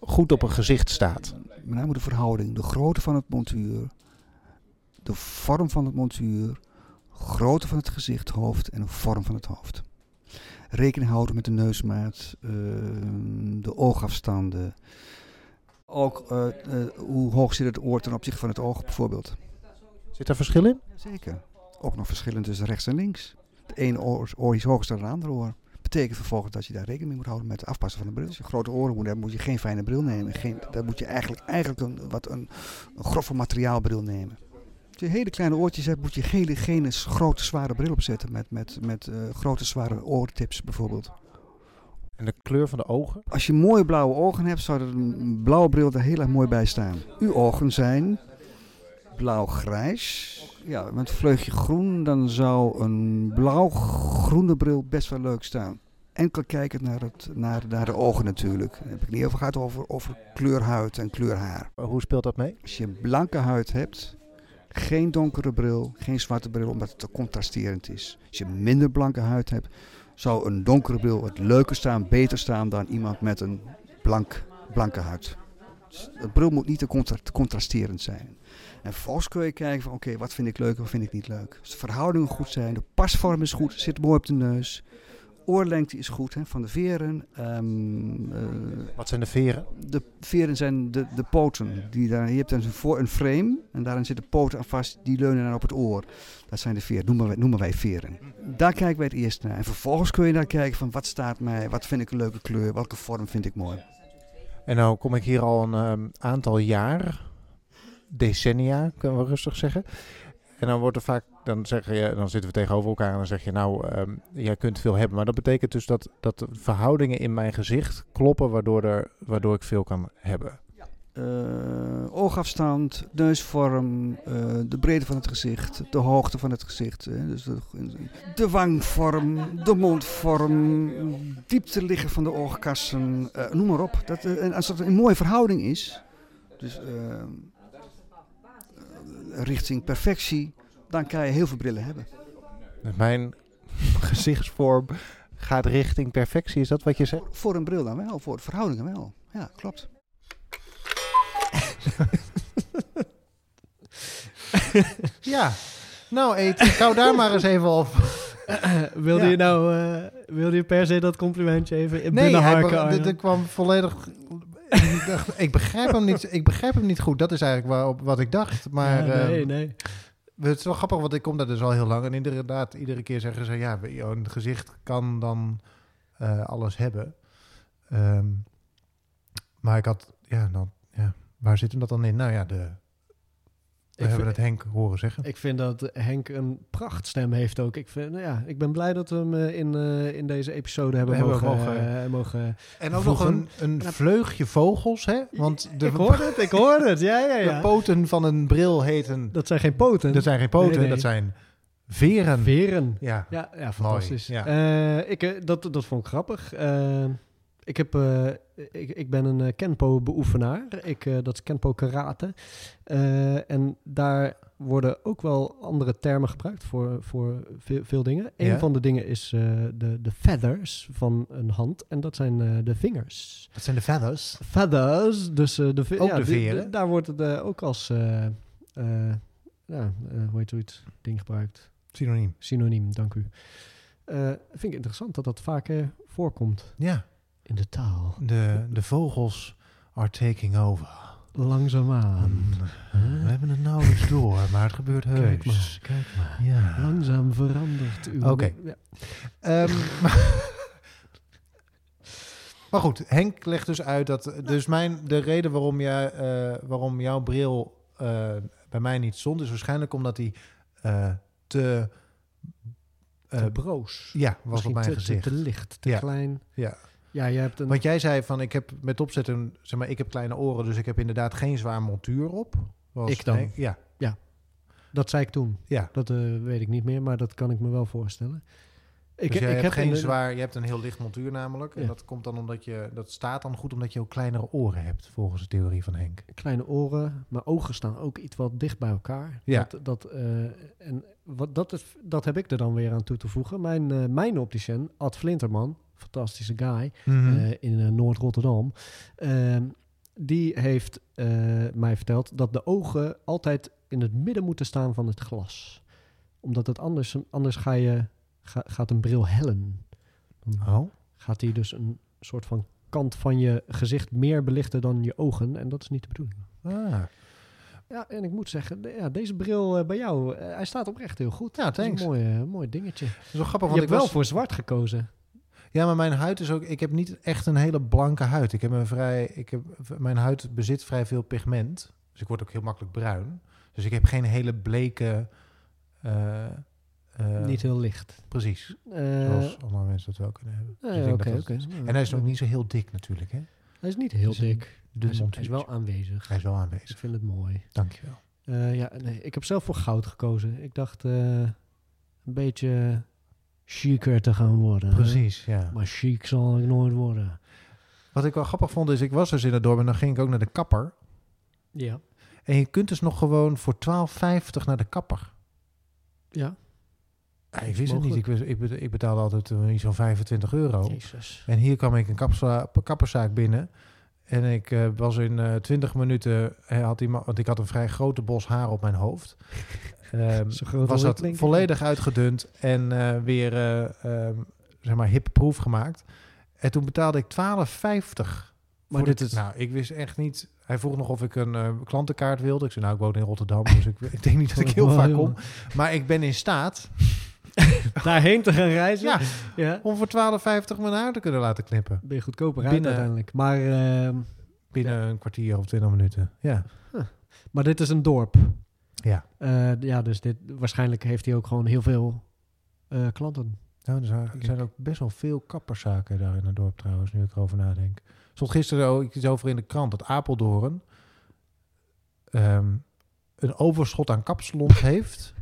goed op een gezicht staat? Met name de verhouding, de grootte van het montuur, de vorm van het montuur, grootte van het gezicht, hoofd en de vorm van het hoofd. Rekening houden met de neusmaat, eh, de oogafstanden. Ook eh, eh, hoe hoog zit het oor ten opzichte van het oog bijvoorbeeld. Zit er verschil in? Zeker. Ook nog verschillen tussen rechts en links. Het ene oor, oor is hoger dan het andere oor. Betekent vervolgens dat je daar rekening mee moet houden met het afpassen van de bril. Als je grote oren moet hebben, moet je geen fijne bril nemen. Geen, dan moet je eigenlijk, eigenlijk een, wat een, een grove materiaalbril nemen. Als je hele kleine oortjes hebt, moet je geen, geen grote zware bril opzetten. Met, met, met eh, grote zware oortips bijvoorbeeld. En de kleur van de ogen? Als je mooie blauwe ogen hebt, zou er een blauwe bril er heel erg mooi bij staan. Uw ogen zijn blauw-grijs. Ja, met een vleugje groen, dan zou een blauw-groene bril best wel leuk staan. Enkel kijkend naar, het, naar, naar de ogen natuurlijk. Dan heb ik niet over gehad over, over kleur huid en kleur haar. Hoe speelt dat mee? Als je blanke huid hebt, geen donkere bril, geen zwarte bril, omdat het te contrasterend is. Als je minder blanke huid hebt, zou een donkere bril het leuker staan, beter staan dan iemand met een blank, blanke huid. Dus de bril moet niet te, contra- te contrasterend zijn. En vervolgens kun je kijken van oké, wat vind ik leuk en wat vind ik niet leuk. Als de verhoudingen goed zijn, de pasvorm is goed, zit mooi op de neus. Oorlengte is goed hè, van de veren. Ehm, eh, Wat zijn de veren? de veren zijn de, de poten. Die daar, je hebt een, voor een frame en daarin zitten poten aan vast. Die leunen dan op het oor. Dat zijn de veren, noemen wij, noemen wij veren. Daar kijken wij het eerst naar. En vervolgens kun je naar kijken van wat staat mij, wat vind ik een leuke kleur, welke vorm vind ik mooi. En nou kom ik hier al een ehm, aantal jaar, decennia, kunnen we rustig zeggen. En dan wordt er vaak, dan zeg je, dan zitten we tegenover elkaar en dan zeg je, nou, ehm, jij kunt veel hebben. Maar dat betekent dus dat, dat de verhoudingen in mijn gezicht kloppen, waardoor, er, waardoor ik veel kan hebben. Eh, oogafstand, neusvorm, eh, de breedte van het gezicht, de hoogte van het gezicht. hè. dus de, wangvorm, de mondvorm, diepte liggen van de oogkassen, eh, noem maar op. Dat, als dat een mooie verhouding is, dus eh, eh, richting perfectie, dan kan je heel veel brillen hebben. Dus mijn gezichtsvorm gaat richting perfectie, is dat wat je zegt? Voor een bril dan wel, voor verhoudingen wel. Ja, klopt. Ja. Nou, Eet, ik hou daar maar eens even op. wilde, Ja. je nou, eh, wilde je per se dat complimentje even in Nee, binnenharken? dit- dit kwam volledig... ik, dacht, ik, begrijp hem niet, ik begrijp hem niet goed. Dat is eigenlijk waarop, wat ik dacht. Maar Ja, nee, ehm, nee. het is wel grappig, want ik kom daar dus al heel lang. En inderdaad, iedere keer zeggen ze... Ja, jouw gezicht kan dan eh, alles hebben. Ehm, maar ik had... Ja, dan, ja, waar zit hem dat dan in? Nou ja, de, we Ik hebben vind- het Henk horen zeggen. Ik vind dat Henk een prachtstem heeft ook. Ik, vind, nou ja, ik ben blij dat we hem eh, in, eh, in deze episode hebben, We hebben mogen, mogen- eh, mogen... En ook nog een, een vleugje vogels, hè? Want de, ik hoorde het, ik hoorde het. Ja, ja, de ja. poten van een bril heten... Dat zijn geen poten. Dat zijn geen poten, Nee, nee. dat zijn veren. veren. Ja. Ja, ja fantastisch. ja. Eh, ik, dat, dat vond ik grappig. Ik, heb, eh, ik, ik ben een eh, Kenpo-beoefenaar. Ik, eh, dat is Kenpo Karate. Eh, en daar worden ook wel andere termen gebruikt voor, voor veel, veel dingen. Een Ja. van de dingen is de, de feathers van een hand. En dat zijn de vingers. Dat zijn de feathers. Feathers, dus de, Ook ja, de veren? daar wordt het ook als, ja, hoe heet zoiets, ding gebruikt. Synoniem. Synoniem, dank u. Eh, vind ik interessant dat dat vaker voorkomt Ja. In de taal. De, de vogels are taking over. Langzaamaan. We hebben het nauwelijks door, maar het gebeurt Kijk heus. maar, kijk maar. Ja. Langzaam verandert uw... Oké. Ja. Ehm, maar goed, Henk legt dus uit dat... Dus mijn, de reden waarom, jij, eh, waarom jouw bril eh, bij mij niet stond... is waarschijnlijk omdat hij eh, te... Te broos. ja, was Misschien op mijn te, te, gezicht. te licht, te Ja. klein. Ja. Ja, jij hebt een... Want jij zei van, ik heb met opzetten, zeg maar, ik heb kleine oren, dus ik heb inderdaad geen zwaar montuur op. Was Ik dan? Henk- ja, Dat zei ik toen. ja. Dat eh, weet ik niet meer, maar dat kan ik me wel voorstellen. Ik, dus jij hebt geen in de- zwaar, je hebt een heel licht montuur namelijk. En Ja. dat komt dan omdat je, dat staat dan goed omdat je ook kleinere oren hebt, volgens de theorie van Henk. kleine oren. Mijn ogen staan ook iets wat dicht bij elkaar. Ja. Dat, dat, eh, en wat, dat, is, dat heb ik er dan weer aan toe te voegen. Mijn, eh mijn opticien, Ad Flinterman, fantastische guy, Mhm. eh, in eh, Noord-Rotterdam. ehm, die heeft eh, mij verteld dat de ogen altijd in het midden moeten staan van het glas. Omdat het anders, anders ga je, ga- gaat een bril hellen. Dan oh, gaat hij dus een soort van kant van je gezicht meer belichten dan je ogen. En dat is niet de bedoeling. ah. Ja, en ik moet zeggen, ja, deze bril bij jou, hij staat oprecht heel goed. Ja, Dat is thanks. een mooi, mooi dingetje. Dat is wel grappig, Je want hebt ik wel was... voor zwart gekozen. Ja, maar mijn huid is ook... Ik heb niet echt een hele blanke huid. Ik heb een vrij... Ik heb, mijn huid bezit vrij veel pigment. Dus ik word ook heel makkelijk bruin. Dus ik heb geen hele bleke... eh, eh, niet heel licht. Precies. Eh, Zoals andere mensen dat wel kunnen hebben. Dus ik dat. Nou, En hij is ook niet zo heel dik natuurlijk, hè? Hij is niet heel is dik. Hij is, hij is wel aanwezig. Hij is wel Ik aanwezig. vind het mooi. Dankjewel. Ja, nee, ik heb zelf voor goud gekozen. Ik dacht een beetje chiquer te gaan worden. hè. Precies, ja. Maar chic zal ik nooit worden. Wat ik wel grappig vond is, ik was dus in het dorp en dan ging ik ook naar de kapper. Ja. En je kunt dus nog gewoon voor 12,50 naar de kapper. Ja. Ja, ik wist het niet. Ik, wist- ik, bet- ik betaalde altijd iets van 25 euro. Jezus. En hier kwam ik een kapperszaak binnen. En ik eh, was in eh 20 minuten, eh, had iemand, want ik had een vrij grote bos haar op mijn hoofd. Zo groot was dat ik, volledig uitgedund en weer, ehm, zeg maar, hip-proof gemaakt. En toen betaalde ik 12,50. Maar dit is- Nou, ik wist echt niet... Hij vroeg nog of ik een klantenkaart wilde. Ik zei, nou, ik woon in Rotterdam, dus ik, ik denk niet dat ik heel Oh, vaak jongen. kom. Maar ik ben in staat Daarheen te gaan reizen? Ja. ja. om voor 12,50 mijn haar te kunnen laten knippen. Ben je goedkoper uit Binnen- uiteindelijk. Maar, ehm, Binnen een kwartier of 20 minuten. Ja. maar dit is een dorp. Ja. Eh, ja, dus dit, waarschijnlijk heeft hij ook gewoon heel veel eh, klanten. Nou, er zijn, er zijn ook best wel veel kapperszaken daar in het dorp trouwens, nu ik erover nadenk. Stond gisteren ook iets over in de krant dat Apeldoorn ehm, een overschot aan kapsalons heeft.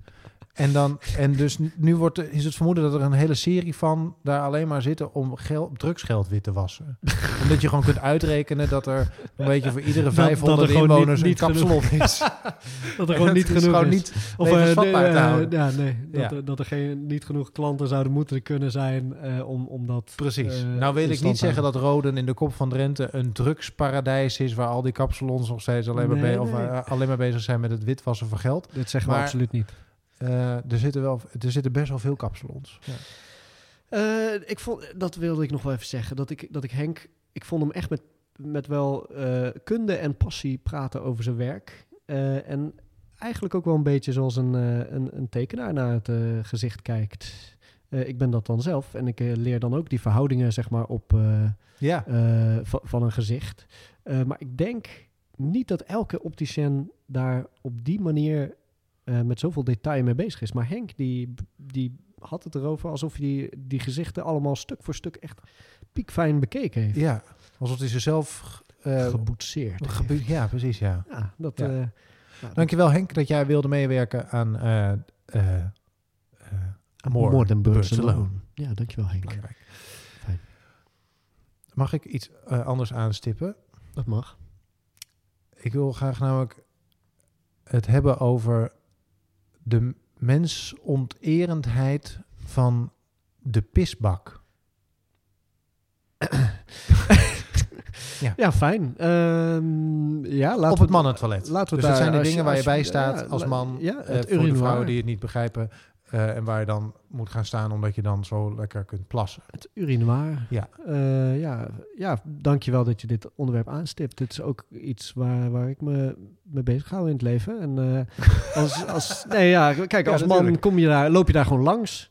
En, dan, en dus nu- wordt, is het vermoeden dat er een hele serie van daar alleen maar zitten om geld, drugsgeld wit te wassen. Omdat je gewoon kunt uitrekenen dat er een beetje voor iedere Dat- dat er 500 gewoon inwoners niet- een kapsalon is. Dat er gewoon dat niet is genoeg gewoon niet Of nee, ja, nee. Dat, Ja. er- dat er geen, niet genoeg klanten zouden moeten kunnen zijn eh, om, om dat... Precies. eh, nou wil ik niet zeggen dat Roden in de kop van Drenthe een drugsparadijs is... waar al die kapsalons nog steeds alleen, maar, be- of, eh, alleen maar bezig zijn met het witwassen van geld. Dit zeggen we absoluut niet. Eh, er, zitten wel, er zitten best wel veel kapsalons. Ja. Eh, ik vond, dat wilde ik nog wel even zeggen. Dat ik, dat ik Henk, ik vond hem echt met, met wel eh, kunde en passie praten over zijn werk. En eigenlijk ook wel een beetje zoals een, een, een tekenaar naar het gezicht kijkt. Ik ben dat dan zelf en ik leer dan ook die verhoudingen zeg maar, op, eh, ja. eh, va- van een gezicht. Maar ik denk niet dat elke opticien daar op die manier eh, met zoveel detail mee bezig is. Maar Henk, die, die had het erover alsof hij die, die gezichten allemaal stuk voor stuk echt piekfijn bekeken heeft. ja, alsof hij ze zelf... eh, Geboetseerd. ja, precies, ja. Ja, dat... Ja. eh, nou, Dankjewel Henk dat jij wilde meewerken aan... More, More than birds birds alone. alone. Ja, dankjewel Henk. belangrijk. Fijn. Mag ik iets anders aanstippen? Dat mag. Ik wil graag namelijk het hebben over de mensonterendheid van de pisbak. Ja, fijn. Ehm, ja, laten op het mannentoilet. Laten we dus dat zijn de dingen waar je bij staat ja, als man. ja, eh, voor de vrouwen die het niet begrijpen. Eh, en waar je dan moet gaan staan omdat je dan zo lekker kunt plassen. Het urinoir. Ja. Eh, ja, ja, dankjewel dat je dit onderwerp aanstipt. Dit is ook iets waar, waar ik me mee bezig hou in het leven. En eh, als, als, nee, ja, kijk, Ja, als man natuurlijk. kom je daar, loop je daar gewoon langs.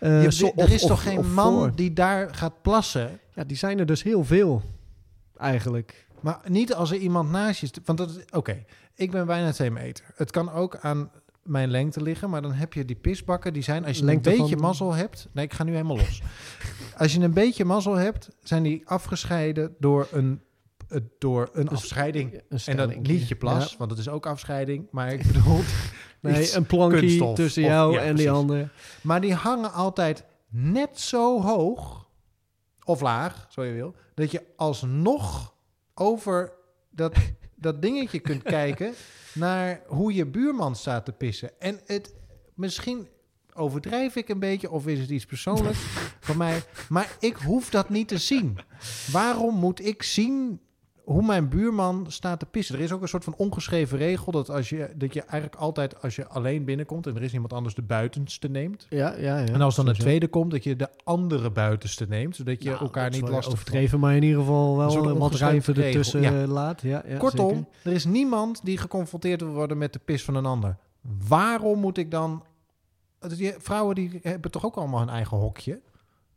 Je- zo- er is of- toch geen of man voor. die daar gaat plassen? Ja, die zijn er dus heel veel, eigenlijk. Maar niet als er iemand naast je... Want dat is... Oké, ik ben bijna twee meter. Het kan ook aan mijn lengte liggen. Maar dan heb je die pisbakken, die zijn, als je Lengte een beetje van- mazzel hebt... Nee, ik ga nu helemaal los. als je een beetje mazzel hebt, zijn die afgescheiden door een, eh, door een Dus afscheiding. Een En dat stelling. liedje plas, Ja. want het is ook afscheiding. Maar ik bedoel... Nee, een plankje tussen Of- jou ja, en die andere. Maar die hangen altijd net zo hoog of laag, zo je wil, dat je alsnog over dat, dat dingetje kunt kijken naar hoe je buurman staat te pissen. En het misschien overdrijf ik een beetje of is het iets persoonlijks van mij, maar ik hoef dat niet te zien. Waarom moet ik zien hoe mijn buurman staat te pissen. Er is ook een soort van ongeschreven regel dat, als je, dat je eigenlijk altijd als je alleen binnenkomt en er is iemand anders de buitenste neemt. Ja, ja, ja. en als dan de tweede komt, dat je de andere buitenste neemt, zodat je Nou, elkaar niet lastig overdreven, maar in ieder geval Een wel soort eh, wat ruimte ertussen ja. eh, laat. Ja, ja, Kortom, zeker. er is niemand die geconfronteerd wil worden met de pis van een ander. Waarom moet ik dan... Die vrouwen die hebben toch ook allemaal hun eigen hokje?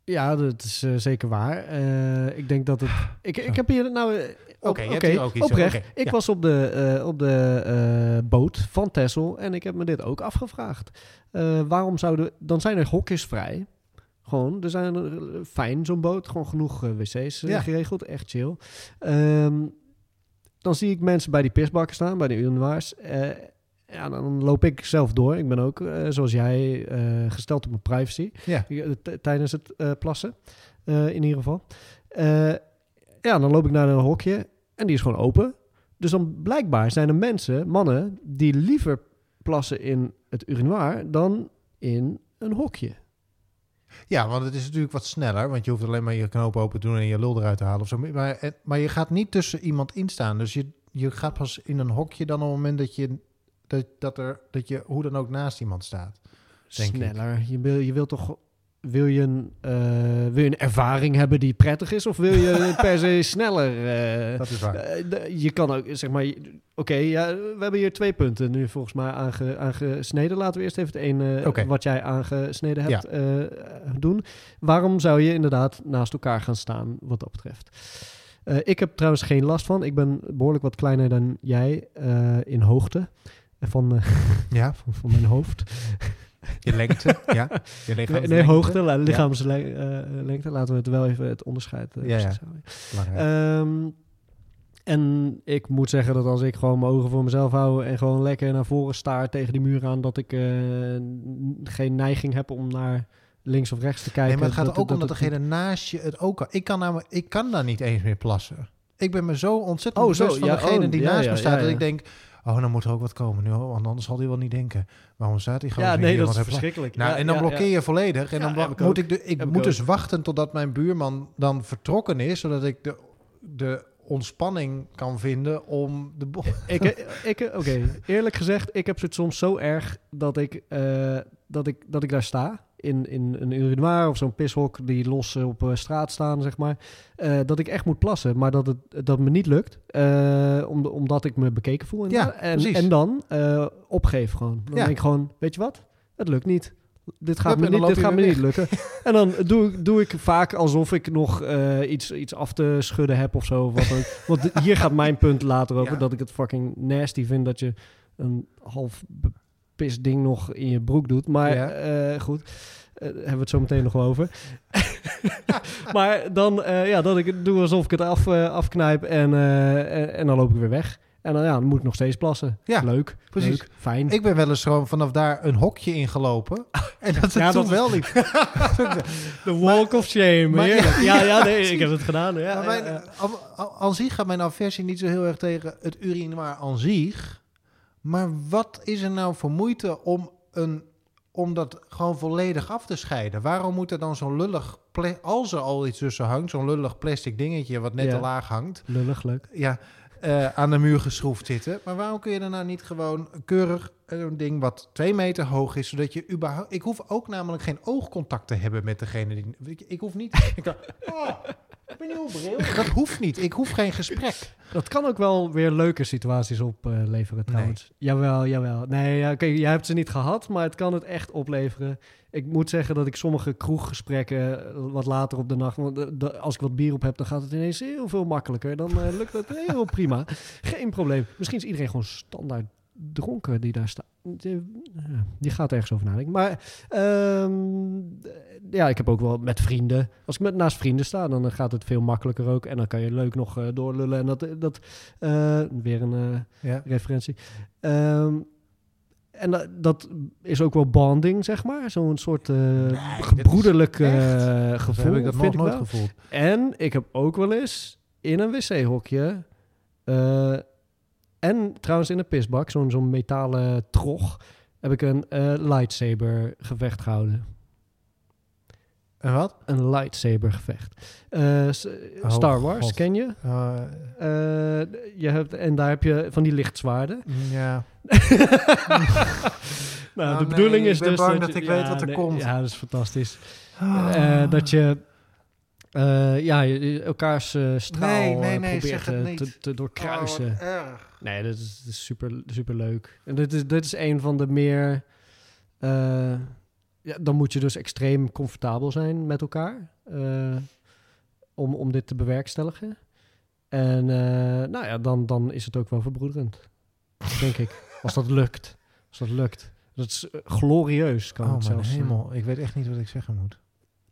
Ja, dat is eh, zeker waar. Eh, ik denk dat het... Ik, ik heb hier nou... eh, Oké, hier ook iets oprecht. ik ja. was op de, op de boot van Texel en ik heb me dit ook afgevraagd. Waarom zouden... Dan zijn er hokjes vrij. Gewoon, er zijn er, fijn zo'n boot. Gewoon genoeg wc's Ja. geregeld. Echt chill. Ehm, dan zie ik mensen bij die pisbakken staan, bij de urinoirs. Ja, dan loop ik zelf door. Ik ben ook, eh, zoals jij, eh, gesteld op mijn privacy. Ja. Eh, tijdens het plassen, in ieder geval. Ja, dan loop ik naar een hokje en die is gewoon open. Dus dan blijkbaar zijn er mensen, mannen, die liever plassen in het urinoir dan in een hokje. Ja, want het is natuurlijk wat sneller. Want je hoeft alleen maar je knoop open te doen en je lul eruit te halen. Of zo. Maar, maar je gaat niet tussen iemand instaan. Dus je, je gaat pas in een hokje dan op het moment dat je, dat, dat er, dat je hoe dan ook naast iemand staat. Denk ik. Sneller. Je wil, je wil toch... Wil je, een, eh, wil je een ervaring hebben die prettig is? Of wil je per se sneller? eh, Dat is waar. Eh, je kan ook, zeg maar... Oké, ja, we hebben hier twee punten nu volgens mij aange, aangesneden. Laten we eerst even het ene wat jij aangesneden hebt doen. Waarom zou je inderdaad naast elkaar gaan staan wat dat betreft? Ik heb trouwens geen last van. Ik ben behoorlijk wat kleiner dan jij in hoogte van, eh, Ja, van, van mijn hoofd. je lengte. ja, je Nee, nee, hoogte, la- lichaamslengte. Laten we het wel even het onderscheid eh, Ja, ja. Ehm, en ik moet zeggen dat als ik gewoon mijn ogen voor mezelf hou en gewoon lekker naar voren staar tegen die muur aan, dat ik eh, geen neiging heb om naar links of rechts te kijken. Nee, maar het gaat dat, ook om dat degene naast je het ook kan. Ik kan, namelijk, ik kan daar niet eens meer plassen. Ik ben me zo ontzettend Oh, zo, bewust van ja, degene oh, die ja, naast ja, me staat. ja, Dat ja. ik denk, oh, dan moet er ook wat komen nu. Want anders zal hij wel niet denken. Waarom staat hij gewoon Ja, nee, dat is verschrikkelijk. Nou, Ja, en dan ja, blokkeer je volledig. En dan ik moet ik, de, ik Heb ik moet ook. dus wachten totdat mijn buurman dan vertrokken is. Zodat ik de, de ontspanning kan vinden om de... bo- Ik, ik, Oké, eerlijk gezegd, ik heb het soms zo erg dat ik, eh, dat ik, dat ik daar sta. In, in een urinoir of zo'n pishok die los eh, op eh, straat staan, zeg maar. eh, dat ik echt moet plassen, maar dat het dat me niet lukt. om, omdat ik me bekeken voel. Ja, en, en dan opgeef gewoon. Dan Ja. denk ik gewoon, weet je wat? Het lukt niet. Dit gaat Hup, me niet, dit gaat me niet lukken. en dan doe, ik- doe ik vaak alsof ik nog iets, iets af te schudden heb of zo. of Wat ook. Want hier gaat mijn punt later over. Ja. Dat ik het fucking nasty vind dat je een half pis ding nog in je broek doet. Maar Ja. eh, goed, eh, hebben we het zo meteen nog wel over. maar dan, eh, ja, dat ik het doe alsof ik het af, afknijp en, en, en dan loop ik weer weg. En dan, ja, dan moet ik nog steeds plassen. Ja, leuk, precies. leuk, fijn. Ik ben wel eens gewoon vanaf daar een hokje ingelopen. En dat Ja, ja, dat- wel niet. De walk of shame. maar- ja, ja, nee, ik heb het gedaan. Ja, mijn, zich gaat mijn aversie niet zo heel erg tegen het urinoir aan zich. Maar wat is er nou voor moeite om, een, om dat gewoon volledig af te scheiden? Waarom moet er dan zo'n lullig, als er al iets tussen hangt, zo'n lullig plastic dingetje wat net Ja. te laag hangt, Lullig, leuk. ja, eh, aan de muur geschroefd zitten? Maar waarom kun je er nou niet gewoon keurig eh, een ding wat twee meter hoog is, zodat je überhaupt... Ik hoef ook namelijk geen oogcontact te hebben met degene die... Ik, ik hoef niet... Ik, oh, ik ben nieuw bril. Dat hoeft niet. Ik hoef geen gesprek. Dat kan ook wel weer leuke situaties opleveren trouwens. Jawel, jawel. Nee, ja, oké, jij hebt ze niet gehad, maar het kan het echt opleveren. Ik moet zeggen dat ik sommige kroeggesprekken eh, wat later op de nacht... Want eh, als ik wat bier op heb, dan gaat het ineens heel veel makkelijker. Dan eh, lukt het heel prima. Geen probleem. Misschien is iedereen gewoon standaard dronken die daar staat. Die, ja, die gaat ergens over nadenken. Maar ehm, ja, ik heb ook wel met vrienden. Als ik met naast vrienden sta, dan gaat het veel makkelijker ook. En dan kan je leuk nog eh, doorlullen. En dat, dat eh, weer een eh, Ja. referentie. Ehm, en dat, dat is ook wel bonding, zeg maar. Zo'n soort eh dit is gebroederlijk eh, gevoel. heb ik dat vind nog ik nooit wel. gevoeld? En ik heb ook wel eens in een wc-hokje... en trouwens in een pisbak, zo'n zo'n metalen trog... heb ik een eh, lightsaber gevecht gehouden. En wat? Een lightsaber gevecht. Eh, Oh, Star Wars, God. ken je? Eh, je hebt, en daar heb je van die lichtzwaarden. ja. nou, Oh, de nee, bedoeling is ik ben dus bang dat, ik weet wat er nee, komt. Ja, dat is fantastisch. Ah. Dat je eh, ja, elkaars eh, straal Nee, nee, eh, nee, probeert zeg het niet. te, te doorkruisen. Oh, nee, dat is, dat is super, super leuk. En dit is, dit is een van de meer... eh, ja, dan moet je dus extreem comfortabel zijn met elkaar. eh, om, om dit te bewerkstelligen. En eh, nou ja, dan, dan is het ook wel verbroederend. Denk ik. Als dat lukt. Als dat lukt. Dat is glorieus, kan Oh, het mijn zelfs. hemel. Ik weet echt niet wat ik zeggen moet.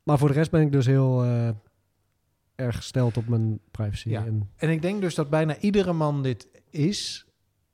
Maar voor de rest ben ik dus heel eh, erg gesteld op mijn privacy. Ja. En, En ik denk dus dat bijna iedere man dit is.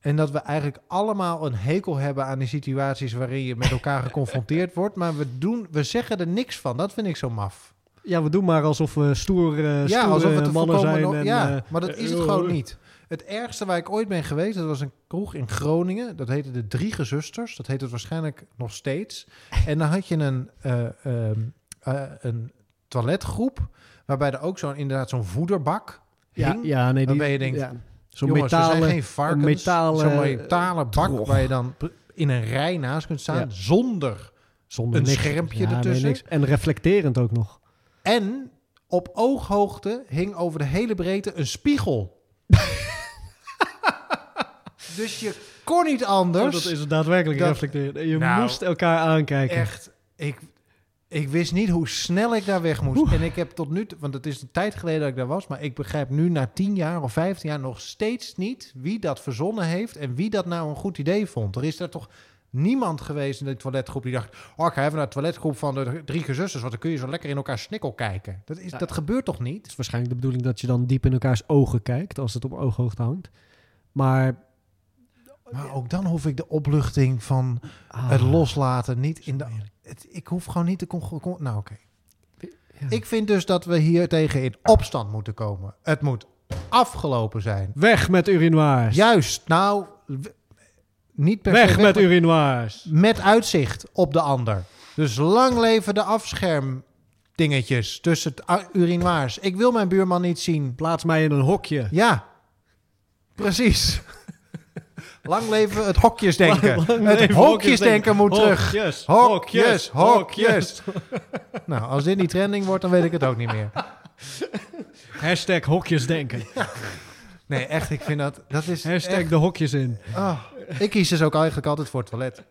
En dat we eigenlijk allemaal een hekel hebben aan die situaties waarin je met elkaar geconfronteerd wordt. Maar we, doen, we zeggen er niks van. Dat vind ik zo maf. ja, we doen maar alsof we stoer, eh ja, alsof het mannen zijn. en, ja, eh, maar dat is het gewoon eh, niet. Het ergste waar ik ooit ben geweest, dat was een kroeg in Groningen. Dat heette de Drie Gezusters. Dat heet het waarschijnlijk nog steeds. En dan had je een, eh, ehm, eh, een toiletgroep, waarbij er ook zo'n inderdaad zo'n voederbak Ja, hing. ja, nee, die, Waarbij je denkt, ja, zo'n metalen... zijn geen varkens. metalen, Zo'n metalen bak waar je dan in een rij naast kunt staan Ja. zonder. Zonder een niks. schermpje nee, ertussen. niks. En reflecterend ook nog. En op ooghoogte hing over de hele breedte een spiegel. dus je kon niet anders. Oh, dat is het daadwerkelijk Dat- reflecterend. En Je Nou, moest elkaar aankijken. Echt, ik, ik wist niet hoe snel ik daar weg moest. En ik heb tot nu toe, want het is een tijd geleden dat ik daar was, maar ik begrijp nu na 10 jaar of 15 jaar nog steeds niet wie dat verzonnen heeft en wie dat nou een goed idee vond. Er is daar toch niemand geweest in de toiletgroep die dacht: Oh, ik ga even naar de toiletgroep van de drie gezusters, want dan kun je zo lekker in elkaar snikkel kijken. Dat, is, Ja. dat gebeurt toch Het niet? is waarschijnlijk de bedoeling dat je dan diep in elkaars ogen kijkt, als het op ooghoogte hangt. Maar... Maar ook dan hoef ik de opluchting van ah, het loslaten niet in de. Het, ik hoef gewoon niet te. Con, con- nou, oké. Ja. Ik vind dus dat we hier tegen in opstand moeten komen. Het moet afgelopen zijn. Weg met urinoirs. Juist, nou, niet per weg se met maar urinoirs. met uitzicht op de ander. Dus lang leven de afschermdingetjes tussen het urinoirs. Ik wil mijn buurman niet zien. Plaats mij in een hokje. Ja, precies. Lang leven het hokjesdenken. Het hokjesdenken moet terug. Hokjes, Hokjes, hokjes. Nou, als dit niet trending wordt, dan weet ik het ook niet meer. Hashtag hokjesdenken. Nee, echt, ik vind dat... dat is Hashtag echt- de hokjes in. Ah, ik kies dus ook eigenlijk altijd voor het toilet.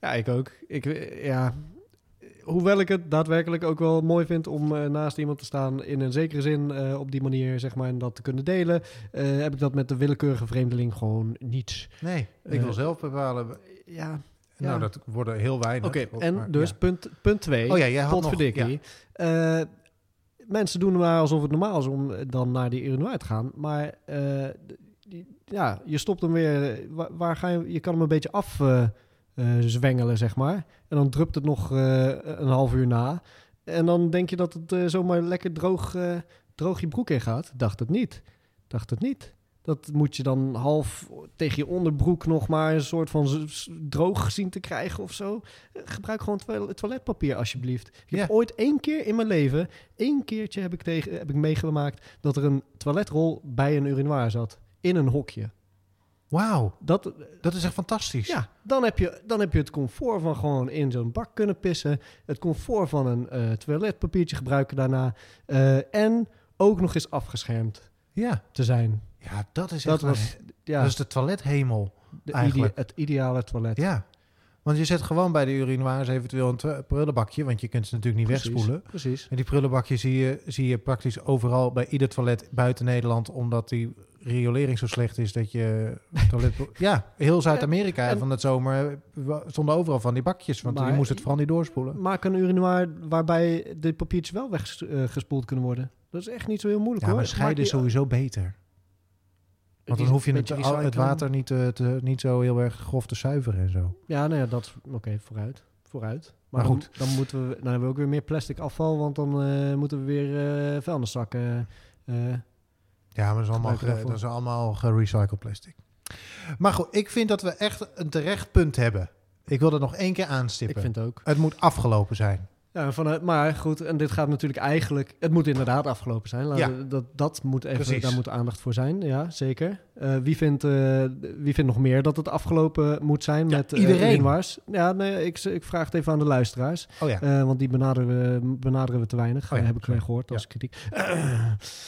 Ja, ik ook. Ik, ja. Hoewel ik het daadwerkelijk ook wel mooi vind om eh, naast iemand te staan in een zekere zin eh, op die manier, zeg maar, en dat te kunnen delen, eh, heb ik dat met de willekeurige vreemdeling gewoon niet. Nee, ik wil zelf bepalen. Ja. Nou, ja. dat worden heel weinig. Oké, en dus ja. punt, punt twee. Oh ja, jij had nog... Ja. Mensen doen maar alsof het normaal is om dan naar die urinoir te gaan. Maar ja, je stopt hem weer. Waar, waar ga je? Je kan hem een beetje af zwengelen, zeg maar. En dan drupt het nog eh, een half uur na. En dan denk je dat het eh, zomaar lekker droog, eh, droog je broek in gaat. Dacht het niet. Dacht het niet. Dat moet je dan half tegen je onderbroek nog maar een soort van droog zien te krijgen of zo. Eh, Gebruik gewoon toilet- toiletpapier alsjeblieft. Ik heb ooit één keer in mijn leven, één keertje heb ik, tegen, heb ik meegemaakt dat er een toiletrol bij een urinoir zat. In een hokje. Wauw, Dat, dat is echt fantastisch. ja, dan heb, je, dan heb je het comfort van gewoon in zo'n bak kunnen pissen. Het comfort van een eh, toiletpapiertje gebruiken daarna. eh, en ook nog eens afgeschermd ja. te zijn. Ja, dat is Dat echt... was ja, Dat is de toilethemel. de eigenlijk. ide- het ideale toilet. Ja. Want je zet gewoon bij de urinoirs eventueel een prullenbakje, want je kunt ze natuurlijk niet Precies, wegspoelen. Precies. En die prullenbakjes zie je, zie je praktisch overal bij ieder toilet buiten Nederland, omdat die riolering zo slecht is dat je toilet... ja, heel Zuid-Amerika en- van het zomer eh, stonden overal van die bakjes. Want Maar- je moest het vooral niet doorspoelen. Maak een urinoir waarbij de papiertjes wel weggespoeld kunnen worden. Dat is echt niet zo heel moeilijk Ja, hoor. maar scheiden is sowieso beter. Want dan hoef je het, het water niet, eh, te, niet zo heel erg grof te zuiveren en zo. Ja, nou ja, dat... Oké, vooruit. Vooruit. Maar, Maar goed, dan, dan moeten we... Dan hebben we ook weer meer plastic afval, want dan eh, moeten we weer eh vuilniszakken... Ja, maar dat is allemaal, Gebruik ge- daarvoor. dat is allemaal gerecycled plastic. Maar goed, ik vind dat we echt een terecht punt hebben. Ik wil dat nog één keer ik aanstippen. vind ook. Het moet afgelopen zijn. Ja, vanuit, maar goed, en dit gaat natuurlijk eigenlijk... Het moet inderdaad afgelopen zijn. Ja. dat, dat moet even, Precies. daar moet aandacht voor zijn, ja, zeker. Eh, wie, vindt, eh, wie vindt nog meer dat het afgelopen moet zijn Ja, met eh, iedereen. Ja, nee, ik, ik vraag het even aan de luisteraars. Oh ja. Want die benaderen we, benaderen we te weinig. Oh ja, heb ik sorry. weer gehoord als kritiek.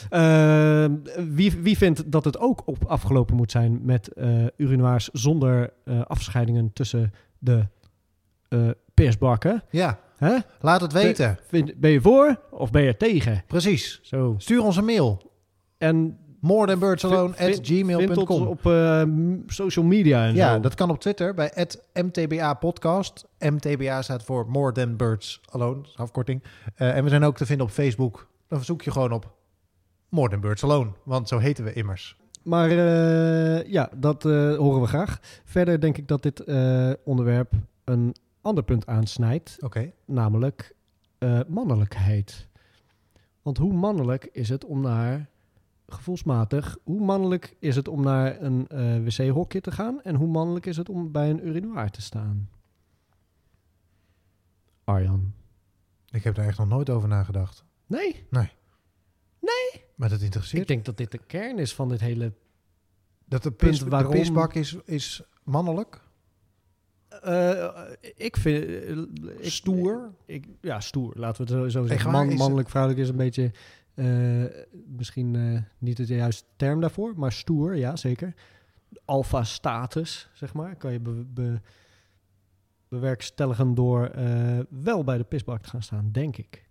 Eh, wie, wie vindt dat het ook op afgelopen moet zijn met urinoirs zonder afscheidingen tussen de pisbakken? ja, Hè? laat het weten. Vind- ben je voor of ben je tegen? Precies. Zo. Stuur ons een mail. En More than birds vind- vind ons op eh, social media en Ja, zo. dat kan op Twitter bij MTBA Podcast. MTBA staat voor More Than Birds Alone, afkorting. Eh, en we zijn ook te vinden op Facebook. Dan zoek je gewoon op More Than Birds Alone, want zo heten we immers. Maar eh, ja, dat horen we graag. Verder denk ik dat dit onderwerp een ander punt aansnijdt. Oké. namelijk eh, mannelijkheid. Want hoe mannelijk is het om naar, gevoelsmatig, hoe mannelijk is het om naar een eh, wc-hokje te gaan en hoe mannelijk is het om bij een urinoir te staan? Arjan. Ik heb daar echt nog nooit over nagedacht. Nee, Maar dat interesseert. ik denk dat dit de kern is van dit hele... dat de, punt de waarom- pisbak is, is mannelijk, Eh, ik vind... eh, ik, stoer. Ik, ja, stoer. Laten we het zo, zeggen. Man, mannelijk, vrouwelijk is een beetje... eh, misschien niet de juiste term daarvoor, maar stoer, ja, zeker. Alpha-status, zeg maar, kan je be, be- bewerkstelligen door wel bij de pisbak te gaan staan, denk ik.